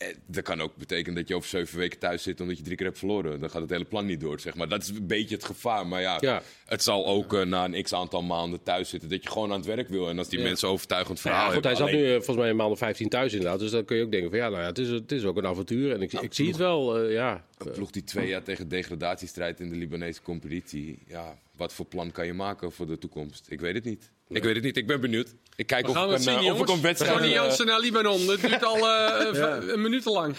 Eh, Dat kan ook betekenen dat je over zeven weken thuis zit omdat je drie keer hebt verloren. Dan gaat het hele plan niet door, zeg maar. Dat is een beetje het gevaar. Maar ja, Ja. het zal ook eh, na een x-aantal maanden thuis zitten dat je gewoon aan het werk wil. En als die Ja. mensen overtuigend verhaal ja, goed, hij zat alleen- nu eh, volgens mij een maand of 15 thuis inderdaad. Dus dan kun je ook denken van ja, nou ja, het is, het is ook een avontuur. En ik, ik zie het wel, ja. Een ploeg die twee jaar tegen degradatiestrijd in de Libanese competitie. Ja, wat voor plan kan je maken voor de toekomst? Ik weet het niet. Ik weet het niet. Ik ben benieuwd. Ik kijk We of gaan ik het een, eh, of ik een wedstrijd... Eh, Jansen naar Libanon. Dat duurt al eh, een minuut lang.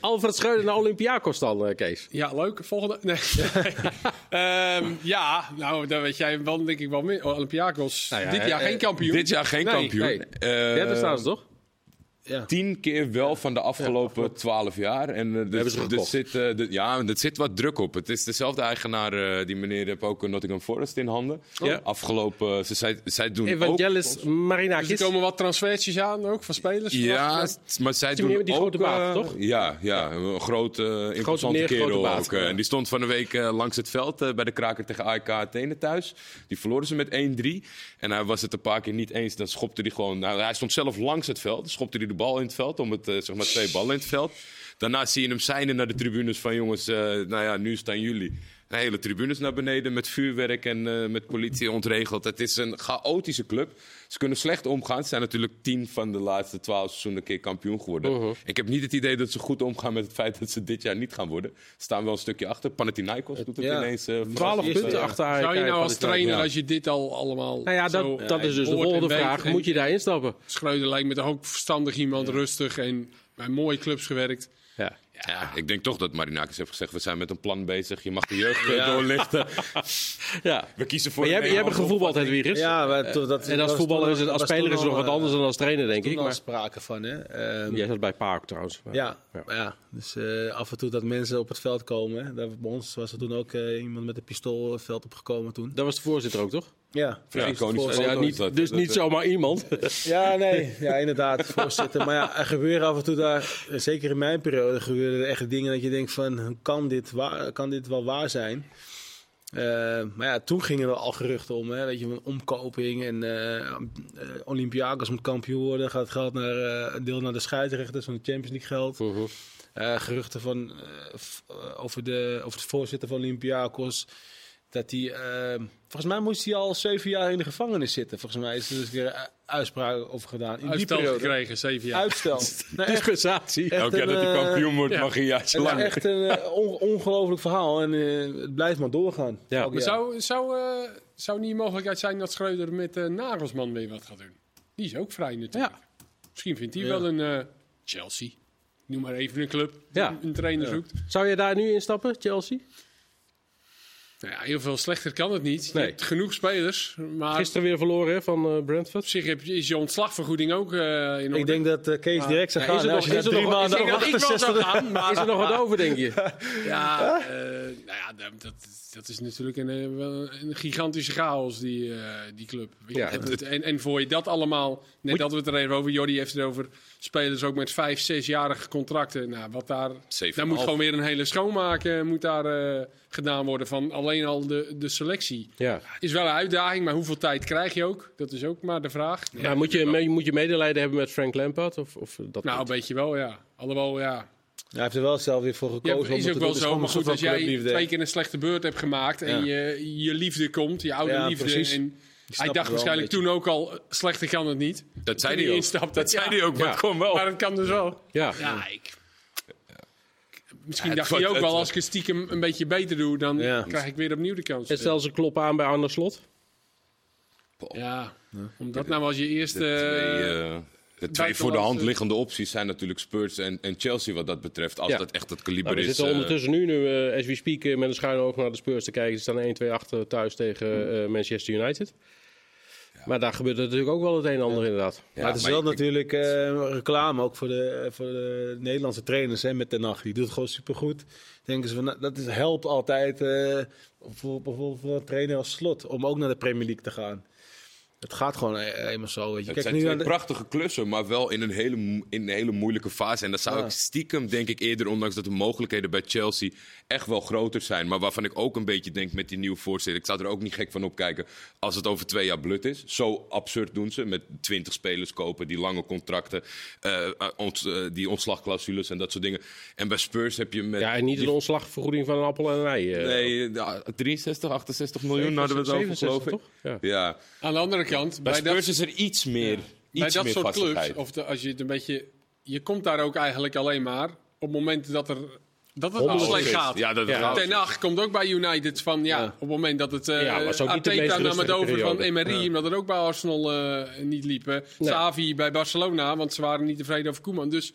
Alfred Schreuder naar Olympiakos dan, eh, Kees. Ja, leuk. Volgende. Nee. Ehm, ja, nou, daar weet jij wel, denk ik wel meer. Olympiakos. Nou ja, Dit jaar eh, geen kampioen. Dit jaar geen Nee, kampioen. nee. Eh, Derde staan ze toch? Ja. Tien keer wel van de afgelopen twaalf jaar. En hebben dus, ze dus zit, eh, de- ja, er zit wat druk op. Het is dezelfde eigenaar, eh, die meneer heeft ook Nottingham Forest in handen. Ja. Afgelopen, ze, zij, zij doen ook... Evangelis Dus er Marinakis. komen wat transfertjes aan ook van spelers. Ja, maar zij die doen die ook, grote toch? Ja, ja, een grote, uh, imposante meneer, grote kerel baard. ook. En die stond van de week langs het veld bij de kraker tegen AEK Athene thuis. Die verloren ze met 1-3. En hij was het een paar keer niet eens. Dan schopte hij gewoon... Nou, hij stond zelf langs het veld. Dan schopte hij de bal in het veld. Om het, eh, zeg maar, twee ballen in het veld. Daarna zie je hem seinen naar de tribunes van... Jongens, eh, nou ja, nu staan jullie. De hele tribunes naar beneden met vuurwerk en eh, met politie ontregeld. Het is een chaotische club. Ze kunnen slecht omgaan. Ze zijn natuurlijk tien van de laatste twaalf seizoenen een keer kampioen geworden. Ik heb niet het idee dat ze goed omgaan met het feit dat ze dit jaar niet gaan worden. Ze staan wel een stukje achter. Panathinaikos doet het Ja. ineens. eh, 12 fantastisch. punten ja. achter AEK. Zou je nou als trainer, ja. als je dit al allemaal. Nou ja, zo, dat, dat is dus de volgende vraag. Moet je daar instappen? Schreuder lijkt me toch ook verstandig iemand, rustig en bij mooie clubs gewerkt. Ja. Ja, ik denk toch dat Marinakis heeft gezegd: we zijn met een plan bezig. Je mag de jeugd eh, doorlichten. ja. We kiezen voor. Maar jij, hebt gevoetbald, opvatting. Hedwiges. Ja, maar to- dat, En als was voetballer is het, als was speler is het nog wat anders dan als trainer, denk ik. al Maar, sprake van, hè. Ehm, jij zat bij Park trouwens. Ja, Ja. ja. ja. dus eh, af en toe dat mensen op het veld komen. Hè. Daar, bij ons was er toen ook eh, iemand met een pistool het veld opgekomen toen. Dat was de voorzitter ook, toch? Ja, Ja, is niet, dat. dus Dat- niet dat- zomaar iemand. Ja, nee, ja, inderdaad, voorzitter. Maar ja, er gebeuren af en toe daar, zeker in mijn periode, gebeuren er echt dingen dat je denkt van, kan dit, waar, kan dit wel waar zijn? Eh, maar ja, toen gingen er al geruchten om, hè, weet je, een omkoping en eh, Olympiakos moet kampioen worden, gaat geld naar een deel naar de scheidsrechters van de Champions League geld. Mhm. Geruchten van, over, de, over de voorzitter van Olympiakos. Dat hij, eh, volgens mij moest hij al zeven jaar in de gevangenis zitten. Volgens mij is er dus weer een uitspraak over gedaan. In die Uitstel periode. gekregen, zeven jaar. Uitstel. Nee, echt, Dispensatie. Elk jaar dat hij eh, kampioen wordt, ja. mag hij is lang. echt een eh, on- ongelooflijk verhaal. En eh, het blijft maar doorgaan. Ja. Maar jaar. zou, zou, eh, zou niet een mogelijkheid zijn dat Schreuder met eh, Nagelsman weer wat gaat doen? Die is ook vrij natuurlijk. Misschien vindt hij Ja. wel een eh, Chelsea. Noem maar even een club die Ja. een trainer Ja. zoekt. Zou je daar nu instappen, Chelsea? Nou ja, heel veel slechter kan het niet. Nee. Je hebt genoeg spelers. Maar Gisteren weer verloren hè, van eh, Brentford. op zich heb is je ontslagvergoeding ook eh, in orde. Ik denk dat eh, Kees direct zou Ja, is gaan. er Als nog- is er drie nog- maanden ik dat zou 68 gaan, maar Is er nog wat over, denk je? Ja, nou ja, dat, dat, dat is natuurlijk een, een gigantische chaos, die, die club. Ja. het- en, en voor je dat allemaal, net hadden we het er even over, Jordi heeft het over spelers ook met vijf, zesjarige contracten. Nou, wat daar, Zeven daar moet half. gewoon weer een hele schoonmaken moet daar, eh, gedaan worden van alleen al de, de selectie. Ja. Is wel een uitdaging, maar hoeveel tijd krijg je ook? Dat is ook maar de vraag. Maar moet je, me- moet je medelijden hebben met Frank Lampard? Of, of dat Nou, een beetje wel, ja. Alhoewel, ja. Hij heeft er wel zelf weer voor Ja, gekozen. om is het ook te wel zo. Maar goed, als jij twee keer een slechte beurt hebt gemaakt en je, je liefde komt, je oude Ja, liefde. precies. En hij dacht waarschijnlijk toen ook al, eh, slechter kan het niet. Dat zei hij ook. instapte. Dat zei hij ook, maar Ja. het kwam wel. Maar het kan dus wel. Ja. Ja, ik... Misschien Ja, dacht hij ook wel, als ik het stiekem een beetje beter doe, dan Ja. krijg ik weer opnieuw de kans. En stel ze kloppen aan bij Arne Slot. Ja, omdat nou als je eerste... De twee, eh, de twee voor de hand liggende opties zijn natuurlijk Spurs en, en Chelsea wat dat betreft. Als Ja. dat echt het kaliber Nou, we is. zitten eh, ondertussen nu, nu eh, as we speak, eh, met een schuine oog naar de Spurs te kijken. Ze staan 1-2 achter thuis tegen eh, Manchester United. Maar daar gebeurt natuurlijk ook wel het een en ander inderdaad. ja, maar het is maar wel ik- natuurlijk eh, reclame ook voor de, voor de Nederlandse trainers hè, met de nacht. Die doet het gewoon supergoed. Denken ze van, nou, dat is, helpt altijd eh, voor, bijvoorbeeld voor een trainer als slot om ook naar de Premier League te gaan. Het gaat gewoon eenmaal zo. Weet je. Het Kijk zijn nu twee naar de, prachtige klussen, maar wel in een hele, in een hele moeilijke fase. En dat zou Ja. ik stiekem, denk ik eerder, ondanks dat de mogelijkheden bij Chelsea echt wel groter zijn. Maar waarvan ik ook een beetje denk met die nieuwe voorstelling. Ik zou er ook niet gek van opkijken als het over twee jaar blut is. Zo absurd doen ze met twintig spelers kopen, die lange contracten, eh, eh, ont- eh, die ontslagclausules en dat soort dingen. En bij Spurs heb je met. Ja, en niet een ontslagvergoeding van een appel en een ei. eh. Nee, ja, 63, 68 miljoen hadden we het over, 67, geloof ik. toch? Ja. Ja, Aan de andere kant, bij bij, Spurs dat, is er iets meer. bij Iets dat meer soort clubs, vastigheid. of de- als je het een beetje... Je komt daar ook eigenlijk alleen maar op het moment dat er... Dat het al Honderd slecht gaat. Ja, dat Ja. Ten Hag komt ook bij United van ja, Ja. op het moment dat het uh, Ja, maar zo niet de meest Arteta nam het over van. Emery, omdat het ook bij Arsenal eh, niet liepen. Nee. Xavi bij Barcelona, want ze waren niet tevreden over Koeman. Dus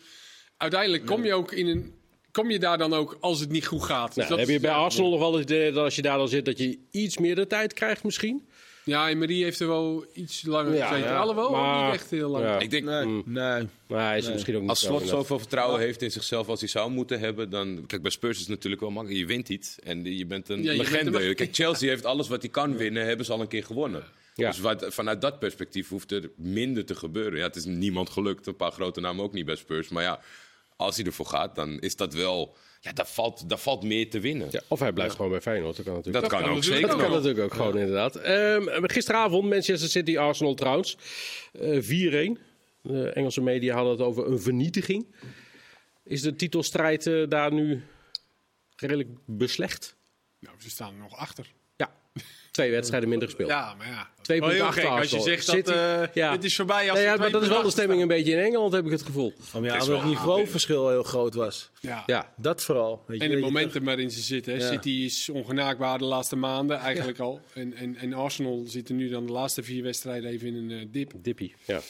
uiteindelijk kom je ook in een kom je daar dan ook als het niet goed gaat. Dus Nou, dat heb je bij ja, Arsenal nog wel eens idee dat als je daar dan zit, dat je iets meer de tijd krijgt misschien? Ja, Emery heeft er wel iets langer Ja, gezeten. ja. Alhoewel, ook Maar- niet echt heel lang. Ja. Ik denk, nee, Mm. nee. Maar hij is misschien ook niet Als Slot zoveel vertrouwen heeft in zichzelf als hij zou moeten hebben, dan... Kijk, bij Spurs is het natuurlijk wel makkelijk. Je wint iets en je bent een Ja, je bent legende. een- Kijk, Chelsea heeft alles wat hij kan winnen, hebben ze al een keer gewonnen. Ja. Dus wat, vanuit dat perspectief hoeft er minder te gebeuren. Ja, het is niemand gelukt, een paar grote namen ook niet bij Spurs. Maar ja, als hij ervoor gaat, dan is dat wel... Ja, daar valt, daar valt meer te winnen. Ja, of hij blijft gewoon bij Feyenoord. Dat kan natuurlijk. dat, kan kan ook zeker Dat kan natuurlijk ook gewoon, inderdaad. Ehm, gisteravond Manchester City, Arsenal trouwens. Eh 4-1. De Engelse media hadden het over een vernietiging. Is de titelstrijd eh, daar nu redelijk beslecht? Nou, ze staan er nog achter. Twee wedstrijden minder gespeeld. Ja, maar ja. Twee Wel punten heel achter gek als je zegt dat eh, ja. dit is voorbij als Nee, ja, maar dat is wel de stemming een beetje in Engeland, heb ik het gevoel. Van, ja, Het niveauverschil heel groot was. Ja. Ja, Dat vooral. Weet je, En je momentum waarin ze zitten. Hè. Ja. City is ongenaakbaar de laatste maanden eigenlijk al. En, en, en Arsenal zit er nu dan de laatste vier wedstrijden even in een eh, dip. dippie. Ja.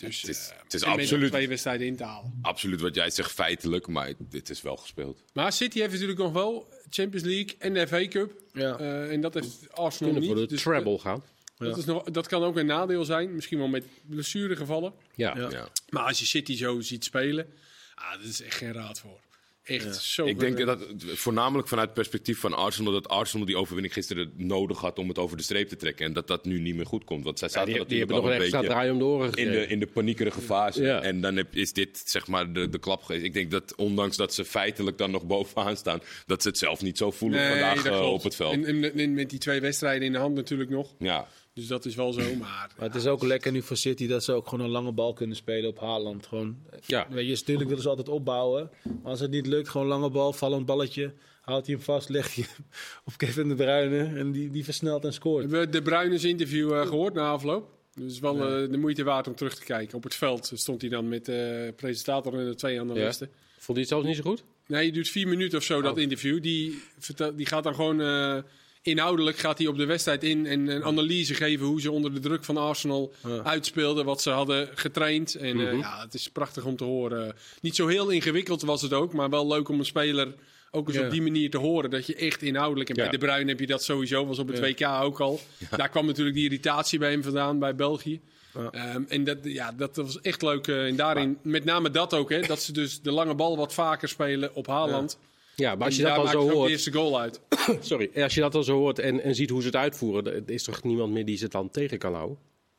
Dus, Het is, eh, het is en met nog absoluut, twee wedstrijden in te halen. absoluut wat jij zegt, feitelijk. Maar dit is wel gespeeld. Maar City heeft natuurlijk nog wel Champions League en de FA Cup. Ja. Eh, en dat heeft Arsenal Kunnen niet. voor de Dus, treble eh, gaan. dat, is nog, dat kan ook een nadeel zijn. Misschien wel met blessuregevallen. Ja. Ja. Ja. Maar als je City zo ziet spelen, ah, dat is echt geen raad voor. Echt zo. Ik denk dat voornamelijk vanuit het perspectief van Arsenal, dat Arsenal die overwinning gisteren nodig had om het over de streep te trekken. En dat dat nu niet meer goed komt. Want zij Ja, zaten die, die hebben nog een extra beetje draai om de oren in de, in de paniekerige fase. Ja. En dan heb, is dit zeg maar de, de klap geweest. Ik denk dat ondanks dat ze feitelijk dan nog bovenaan staan, dat ze het zelf niet zo voelen vandaag eh, op het veld. En, en- en met die twee wedstrijden in de hand natuurlijk nog. Ja. Dus dat is wel zo. Maar Maar het is ook lekker nu voor City dat ze ook gewoon een lange bal kunnen spelen op Haaland. Gewoon, Ja. weet je, natuurlijk willen ze altijd opbouwen. Maar als het niet lukt, gewoon lange bal, vallend balletje. Houdt hij hem vast, legt hij hem op Kevin de Bruyne en die, die versnelt en scoort. hebben we de Bruines interview eh, gehoord na afloop. Dus wel eh, de moeite waard om terug te kijken. Op het veld stond hij dan met de presentator en de twee analisten. Vond hij het zelfs niet zo goed? Nee, het duurt vier minuten of zo, dat Oh. interview. Die, vertel- die gaat dan gewoon eh, inhoudelijk gaat hij op de wedstrijd in en een analyse geven hoe ze onder de druk van Arsenal Ja. uitspeelden, wat ze hadden getraind. En eh, Mhm. ja, het is prachtig om te horen. Niet zo heel ingewikkeld was het ook, maar wel leuk om een speler ook eens Ja. op die manier te horen. Dat je echt inhoudelijk... En Ja. bij De Bruyne heb je dat sowieso, was op het. WK ook al. Daar kwam natuurlijk die irritatie bij hem vandaan, bij België. Ja. Ehm, en dat, ja, dat was echt leuk. eh, en daarin, met name dat ook, hè, dat ze dus de lange bal wat vaker spelen op Haaland. Ja, maar als je dat dan zo hoort... de eerste goal uit. Sorry, als je dat dan zo hoort en, en ziet hoe ze het uitvoeren, er is toch niemand meer die ze dan tegen kan houden?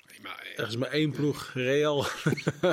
Nee, maar, eh, Er is maar één ploeg, Real.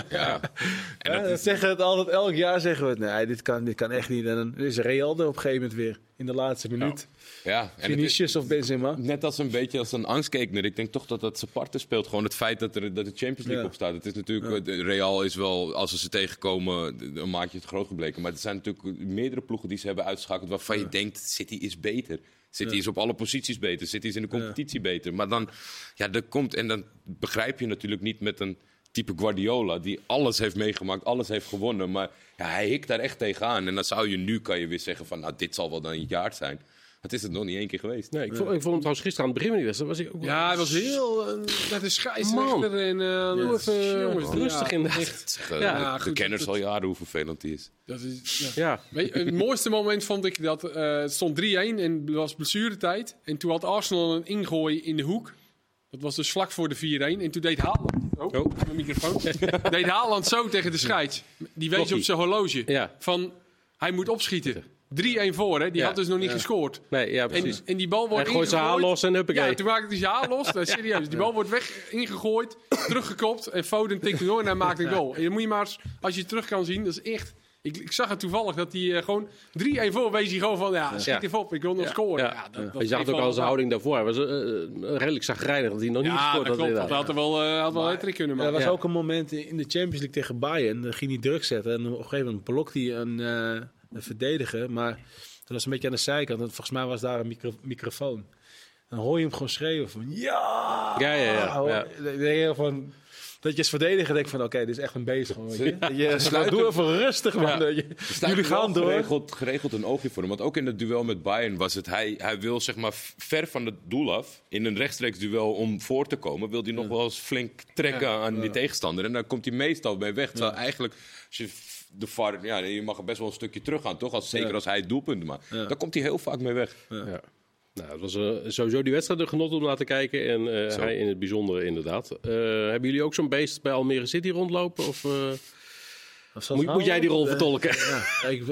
Ja. En Ja, dat dat is, zeggen we het altijd, elk jaar zeggen we het. Nee, dit kan, dit kan echt niet. En dan is Real er op een gegeven moment weer. In de laatste minuut. Ja, het Vinicius of Benzema. Net als een beetje als een angstkekener. Ik denk toch dat dat parten speelt. Gewoon het feit dat er dat de Champions League Ja. op staat. Het is natuurlijk, de Real is wel, als ze ze tegenkomen, een maatje te groot gebleken. Maar er zijn natuurlijk meerdere ploegen die ze hebben uitgeschakeld waarvan je denkt, City is beter. City is op alle posities beter. City is in de competitie beter. Maar dan, ja, dat komt en dan begrijp je natuurlijk niet met een type Guardiola die alles heeft meegemaakt, alles heeft gewonnen. Maar ja, hij hikt daar echt tegenaan. En dan zou je nu, kan je weer zeggen van, nou, dit zal wel dan een jaar zijn. Dat is het nog niet één keer geweest. Nee, ik vond, ik vond hem trouwens gisteren aan het begin van die wedstrijd. Was ik ook wel- ja, hij was heel... uh, met een scheidsrechter en... eh Doe even jongens, rustig ja, inderdaad. echt. Eh, Ja, de goed, kenners dat- al jaren hoe vervelend die is. Dat is, ja. Ja, Weet je, het mooiste moment vond ik dat eh, het stond 3-1 en het was blessuretijd. En toen had Arsenal een ingooi in de hoek. Dat was dus vlak voor de 4-1. En toen deed Haaland... Oh, Oh. mijn microfoon. deed Haaland zo tegen de scheids. Die wees Klokkie. op zijn horloge. Ja. Van, hij moet opschieten. 3-1 voor, hè. Die Ja. had dus nog niet gescoord. nee, ja En, precies. en die bal wordt Hij gooit zijn haar ingegooid. los en huppakee. Ja, toen maakte hij zijn haar los. Nou, serieus. Die bal wordt weg, ingegooid, teruggekopt. En Foden tikt door en hij maakt een goal. En dan moet je maar eens, als je het terug kan zien, dat is echt... Ik, ik zag het toevallig dat hij eh, gewoon 3-1 voor wees hij gewoon van... Ja, schiet Ja. even op, ik wil nog scoren. Ja. Ja, dat, dat je zag ook al zijn houding daarvoor. Hij was eh, eh, redelijk zagrijnig dat hij nog niet gescoord dat had. klopt. Dat had er wel, eh had wel een trick kunnen Er maken. was Ja. ook een moment in de Champions League tegen Bayern. Dan ging hij druk zetten. En op een gegeven moment blokt hij een, een verdediger. Maar dat was een beetje aan de zijkant. En volgens mij was daar een micro- microfoon. Dan hoor je hem gewoon schreeuwen van ja. Ja, ja, ja. Ja. Dan denk je van, dat je als verdediger denkt van oké, dit is echt een bezig. Gewoon, je. Je Sluit hem. even rustig man. Ja. Je- jullie gaan door. Geregeld, geregeld een oogje voor hem. Want ook in het duel met Bayern was het... Hij, hij wil zeg maar ver van het doel af. In een rechtstreeks duel om voor te komen... wil hij nog wel eens flink trekken aan die tegenstander. En daar komt hij meestal mee weg. Terwijl eigenlijk... Als je de VAR, ja, je mag er best wel een stukje terug gaan, toch? Als, zeker Ja. als hij doelpunten maakt. Ja. Daar komt hij heel vaak mee weg. Ja. Nou, het was eh, sowieso die wedstrijd een genot om naar te kijken. En eh, hij in het bijzondere inderdaad. Eh, hebben jullie ook zo'n beest bij Almere City rondlopen? Of eh, moet, moet jij die rol vertolken? Ja, ik.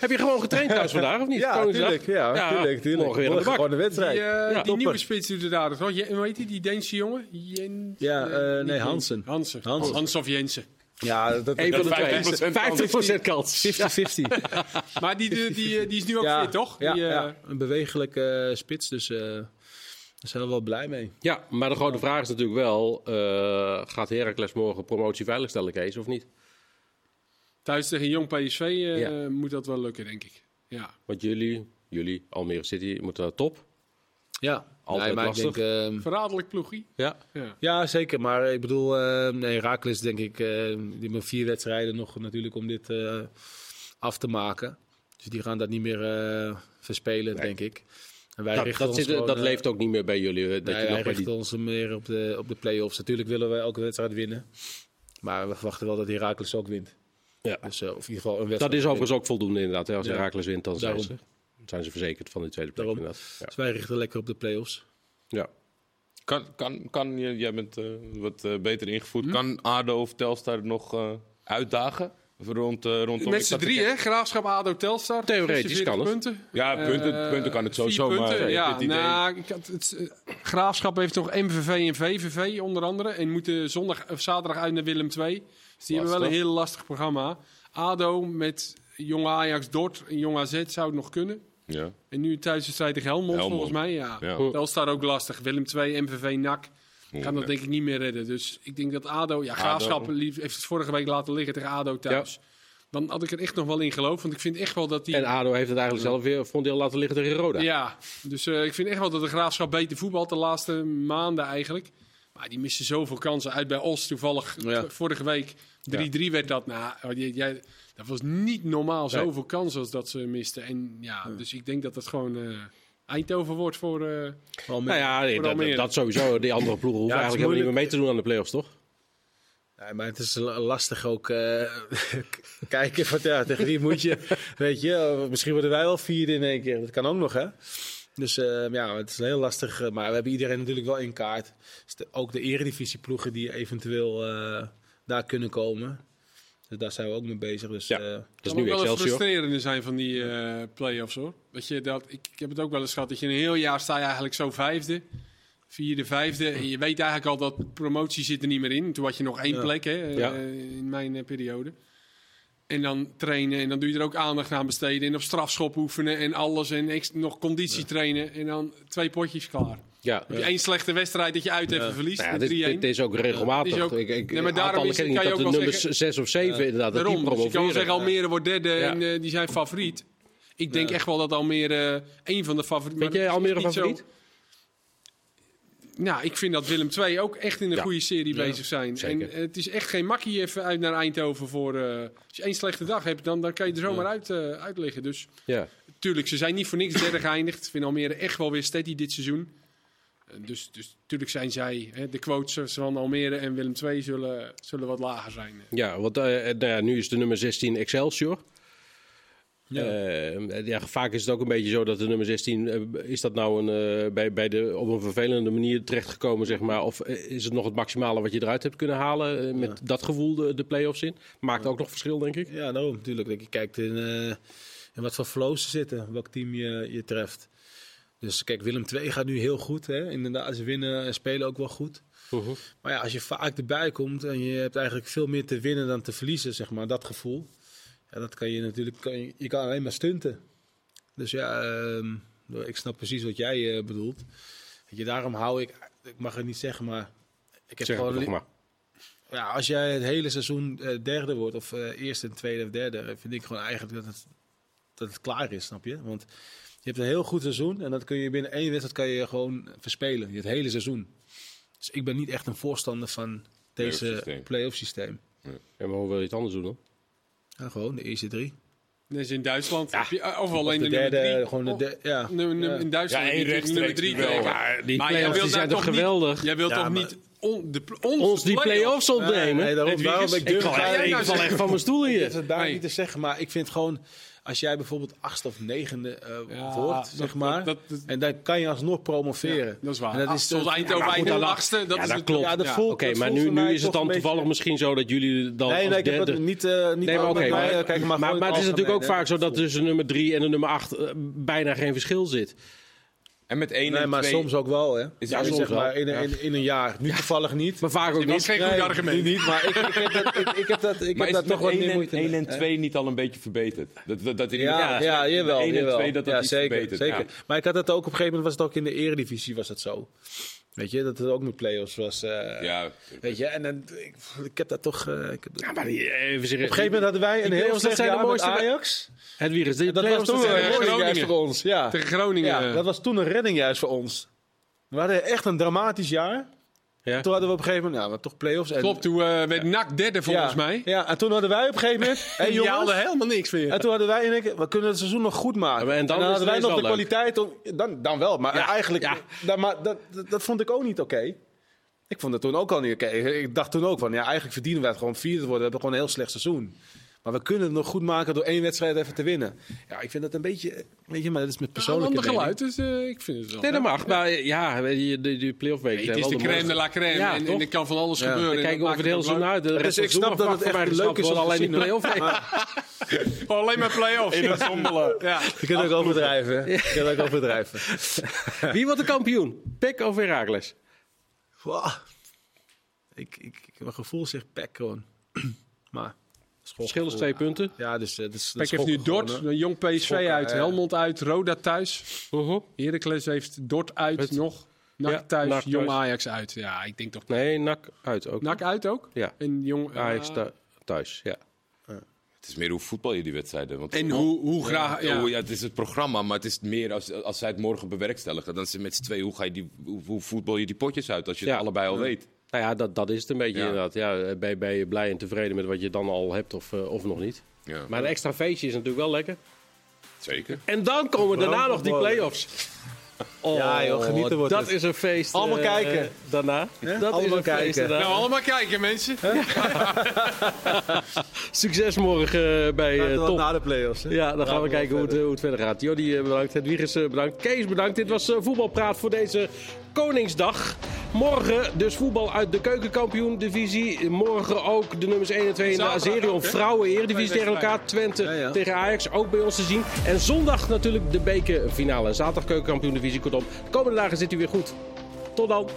Heb je gewoon getraind thuis vandaag of niet? ja, Koningsdag? tuurlijk. Ja, tuurlijk, tuurlijk. Morgen weer aan de bak. Gewoon de wedstrijd. Die, Ja, die nieuwe spits doet het aardig. Hoe heet die, die Deense jongen? Jens, Ja, eh, nee. Hansen. Hansen. Hansen. Hans of Jensen. Ja, dat, Eén van de Dat twee. 50% 50% kans. 50-50. Maar die, die, die, die is nu ook ja, fit, toch? Ja, Die, eh, ja, een bewegelijke eh, spits, dus eh, daar zijn we wel blij mee. Ja, maar de grote vraag is natuurlijk wel... eh, gaat Heracles morgen promotie veiligstellen, Kees, of niet? Thuis tegen Jong PSV eh, Ja. moet dat wel lukken, denk ik. Ja. Want jullie, jullie Almere City, moeten naar top. Ja, Altijd maar lastig. ik denk... ehm, Verraderlijk ploegie. Ja. Ja. ja, zeker. Maar ik bedoel, eh nee, Raakles denk ik, eh, die hebben vier wedstrijden nog natuurlijk om dit eh, af te maken. Dus die gaan dat niet meer eh, verspelen, denk ik. En wij Dat, richten dat, ons zit, gewoon, dat eh, leeft ook niet meer bij jullie. Dat nee, je wij nog richten die... ons meer op de, op de play-offs. Natuurlijk willen we elke wedstrijd winnen. Maar we verwachten wel dat Herakles ook wint. Ja. Dus, of in ieder geval een wedstrijd Dat is overigens ook voldoende inderdaad. hè. Als Ja. Herakles wint, dan zijn ze, zijn ze verzekerd van die tweede plek. Ja. Dus wij richten lekker op de play-offs. Ja. Kan, kan, kan je, jij bent eh, wat eh, beter ingevoerd. Hm? Kan ADO of Telstar nog eh, uitdagen? Rond, eh rondom Met z'n drie, hè? Graafschap, ADO, Telstar. Theoretisch 46 kan het. punten. Ja, punten, punten kan het sowieso. punten, maar ja, het idee... nou, ik had het, Graafschap heeft nog MVV en VVV onder andere. En moeten zondag of zaterdag uit naar Willem II. Dus die hebben wel een heel lastig programma. ADO met Jong Ajax, Dort en Jong AZ zou het nog kunnen. Ja. En nu thuis de strijd tegen Helmond, Helmond. volgens mij. Ja. Ja. Telstar ook lastig. Willem II, MVV, NAC. Gaan dat denk ik niet meer redden. Dus ik denk dat ADO... Ja, Graafschap lief- heeft het vorige week laten liggen tegen ADO thuis. Dan had ik er echt nog wel in geloofd. Want ik vind echt wel dat die... En ADO heeft het eigenlijk zelf weer voor een deel laten liggen tegen Roda. Ja, dus eh, ik vind echt wel dat de Graafschap beter voetbalt de laatste maanden eigenlijk. Maar die missen zoveel kansen uit bij Os. Toevallig Ja. vorige week 3-3 werd dat. Nou, jij, dat was niet normaal Nee. zoveel kansen als dat ze misten. En ja, dus ik denk dat het gewoon eh, Eindhoven wordt voor... eh, Wel Nou ja, nee, dat, dat sowieso. Die andere ploegen hoeven Ja, eigenlijk helemaal niet meer mee te doen aan de play-offs, toch? Ja, maar het is la- lastig ook eh, kijken van ja, tegen wie moet je, weet je, misschien worden wij wel vierde in één keer. Dat kan ook nog, hè? Dus eh, ja, het is heel lastig. Maar we hebben iedereen natuurlijk wel in kaart. Dus de- ook de eredivisieploegen die eventueel eh, daar kunnen komen. Dus daar zijn we ook mee bezig. Dus, Ja. eh, Dat is kan nu wel Excelsior. frustrerende zijn van die eh play-offs hoor. Dat je dat, ik, ik heb het ook wel eens gehad dat je een heel jaar sta je eigenlijk zo vijfde, vierde, vijfde. En je weet eigenlijk al dat promotie zit er niet meer in. Toen had je nog één Ja. plek hè, eh, in mijn eh, periode. En dan trainen en dan doe je er ook aandacht aan besteden. En op strafschop oefenen en alles. En nog conditie trainen. En dan twee potjes klaar. Ja. Één slechte wedstrijd dat je uit even verliest. Nou ja, met dit, 3-1. dit is ook regelmatig. Is ook- ik, ik, Nee, maar daarom is- kan je dat ook de wel nummers zeggen- 6 of 7 inderdaad, dat Daarom, die dus je kan wel zeggen Almere wordt derde en eh, die zijn favoriet. Ik denk echt wel dat Almere één van de favorieten... Maar jij dat Almere favoriet? Nou, ik vind dat Willem II ook echt in een Ja. goede serie bezig zijn. zeker. En eh, het is echt geen makkie even uit naar Eindhoven voor... eh, als je één slechte dag hebt, dan, dan kan je er zomaar uit, eh, uit liggen. Dus Ja. tuurlijk, ze zijn niet voor niks derde geëindigd. Ik vind Almere echt wel weer steady dit seizoen. Eh, Dus, dus tuurlijk zijn zij, hè, de quotes van Almere en Willem II zullen, zullen wat lager zijn. Ja, want eh, nou ja, nu is de nummer 16 Excelsior. Ja. Eh, ja, vaak is het ook een beetje zo dat de nummer 16, eh, is dat nou een, eh, bij, bij de, op een vervelende manier terechtgekomen, zeg maar? Of eh, is het nog het maximale wat je eruit hebt kunnen halen eh, met dat gevoel de, de play-offs in? Maakt ook nog verschil, denk ik. Ja, daarom natuurlijk. Je kijkt in, eh, in wat voor flows ze zitten, welk team je, je treft. Dus kijk, Willem II gaat nu heel goed. Hè? Inderdaad, ze winnen en spelen ook wel goed. Maar ja, als je vaak erbij komt en je hebt eigenlijk veel meer te winnen dan te verliezen, zeg maar, dat gevoel. Ja, dat kan je natuurlijk, kan je, je kan alleen maar stunten. Dus ja, ehm, ik snap precies wat jij eh, bedoelt. Weet je, daarom hou ik, ik mag het niet zeggen, maar ik heb Zeg gewoon maar. ja, als jij het hele seizoen eh, derde wordt, of eh, eerste, tweede of derde, vind ik gewoon eigenlijk dat het, dat het klaar is, snap je? Want hebt een heel goed seizoen en dat kun je binnen één wedstrijd kan je gewoon verspelen, het hele seizoen. Dus ik ben niet echt een voorstander van deze Play-off systeem. Ja, maar hoe wil je het anders doen dan? Ja, gewoon de eerste drie. Is in Duitsland. Heb je, of alleen de de, nummer derde, drie. gewoon de derde, ja. nummer- nummer-. In Duitsland Ja, heb je nummer drie wel. die Maar jij play-offs wilt die zijn toch niet- geweldig? Jij wilt Ja, toch maar- niet on, de, ons, Ons die play-offs- ontnemen? Nee, daarom, Hedwiges, daarom ik echt, nou ik val echt van mijn stoel hier. het Nee. niet te zeggen, maar ik vind gewoon... Als jij bijvoorbeeld achtste of negende eh, Ja, wordt, dat- zeg maar... dat- dat- en dan kan je alsnog promoveren. Ja, dat is waar. En dat Ah, is zoals de- Eindhoven, Eindhoven dan- achtste. Dat Ja, is dat het- klopt. Ja, Oké, maar nu, nu is het dan beetje- toevallig misschien zo dat jullie dan Nee, nee, ik heb derde... het niet, eh niet Nee, maar mij, maar, eh, kijk, maar, maar het is natuurlijk ook vaak zo dat tussen nummer 3 en de nummer 8 bijna geen verschil zit. En met één Nee, en maar twee... soms ook wel, hè? Is ja, het soms zeg maar wel. in, in, in een jaar. Nu toevallig niet. Maar vaak ook Dat was niet. geen goed Nee, argument. nu niet, maar ik, ik, heb dat, ik, ik heb dat, ik Maar heb is dat nog wat meer 1 moeite en, mee. 1 en 2 niet al een beetje verbeterd? Dat, dat, dat in Ja, ja, geval jawel. 1 en jawel. 2 dat dat ja, zeker, verbetert. zeker. Ja. Maar ik had het ook op een gegeven moment, was het ook in de eredivisie was het zo. Weet je, dat het ook met play-offs was. eh, Ja, Weet je, en dan, ik, ik heb dat toch... eh, ik heb Ja, maar die, even zeggen, op een gegeven moment hadden wij een heel slecht zijn de mooiste Ajax. Het virus, die Dat was toen een Groningen. redding juist voor ons. Ja. Tegen Groningen. Ja, dat was toen een redding juist voor ons. We hadden echt een dramatisch jaar. Ja. Toen hadden we op een gegeven moment, maar toch play-offs. En, Klopt, toen eh, werd NAC derde volgens ja, mij. Ja, en toen hadden wij op een gegeven moment... Hey, jongens, haalde helemaal niks meer. en toen hadden wij één keer, we kunnen het seizoen nog goed maken. En dan hadden wij nog de leuk. kwaliteit om... Dan, dan wel, maar Ja, eigenlijk... ja. Dat, maar dat, dat, dat vond ik ook niet oké. Ik vond het toen ook al niet oké. Ik dacht toen ook van, ja, eigenlijk verdienen wij het gewoon vierde te worden. We hebben gewoon een heel slecht seizoen. Maar we kunnen het nog goed maken door één wedstrijd even te winnen. Ja, ik vind dat een beetje... Weet je, maar dat is met Een persoonlijke ander mening. geluid, dus eh, ik vind het wel. Nee, dat mag. Maar ja, die, die, die play-off weken Nee, het is de crème de la crème. Ja, en, toch? en er kan van alles Ja. gebeuren. We over het uit. De rest Dus ik snap dat het echt leuk is gewoon om alleen die play-off. Gewoon alleen maar play-offs. In het zombelen. Ja. Je kunt ook overdrijven. Je kunt ook overdrijven. Wie wordt de kampioen? Pek of Heracles? Wow. Ik, ik, ik heb een gevoel zeg pek gewoon. maar... Verschil is twee punten. Ja, dus... eh, dus Pek heeft nu Dort, een jong PSV Schokken, uit, ja. Helmond uit, Roda thuis. Mhm. Heracles heeft Dort uit Het- nog. NAC Ja, thuis, NAC Jong thuis. Ajax uit. Ja, ik denk toch... Nee, NAC uit ook. NAC uit ook? Ja. En Jong... Ajax eh, thu- thuis, ja. Het is meer hoe voetbal je die wedstrijden. Want En hoe, hoe graag... Ja. Ja. het is het programma, maar het is meer als, als zij het morgen bewerkstelligen. Dan is het met z'n twee, hoe, ga je die, hoe, hoe voetbal je die potjes uit als je Ja. het allebei al weet. Nou ja, dat, dat is het een beetje Ja. inderdaad. Ja, ben, je- ben je blij en tevreden met wat je dan al hebt of, eh, of nog niet. Ja, Maar een extra feestje is natuurlijk wel lekker. zeker. En dan komen daarna nog die play-offs. Oh, Ja, joh, genieten wordt dat het. is een feest. Allemaal eh, kijken. Daarna. Dat is Allemaal een feest kijken. daarna. Nou, allemaal kijken, mensen. Succes morgen bij eh, Tot Top. na de play-offs. hè? Ja, dan gaan we we kijken hoe het, verder. hoe het verder gaat. Jordi eh, bedankt, Hedwiges eh, bedankt, Kees bedankt. Dit was eh, Voetbalpraat voor deze Koningsdag. Morgen dus voetbal uit de keukenkampioen-divisie. Morgen ook de nummers 1 en 2 in de Azerion ook, hè? Vrouwen Eredivisie Twee tegen elkaar. Twente Ja, ja. tegen Ajax, ook bij ons te zien. En zondag natuurlijk de bekerfinale. Zaterdag keukenkampioen-divisie. Kortom, de komende dagen zit u weer goed. Tot dan.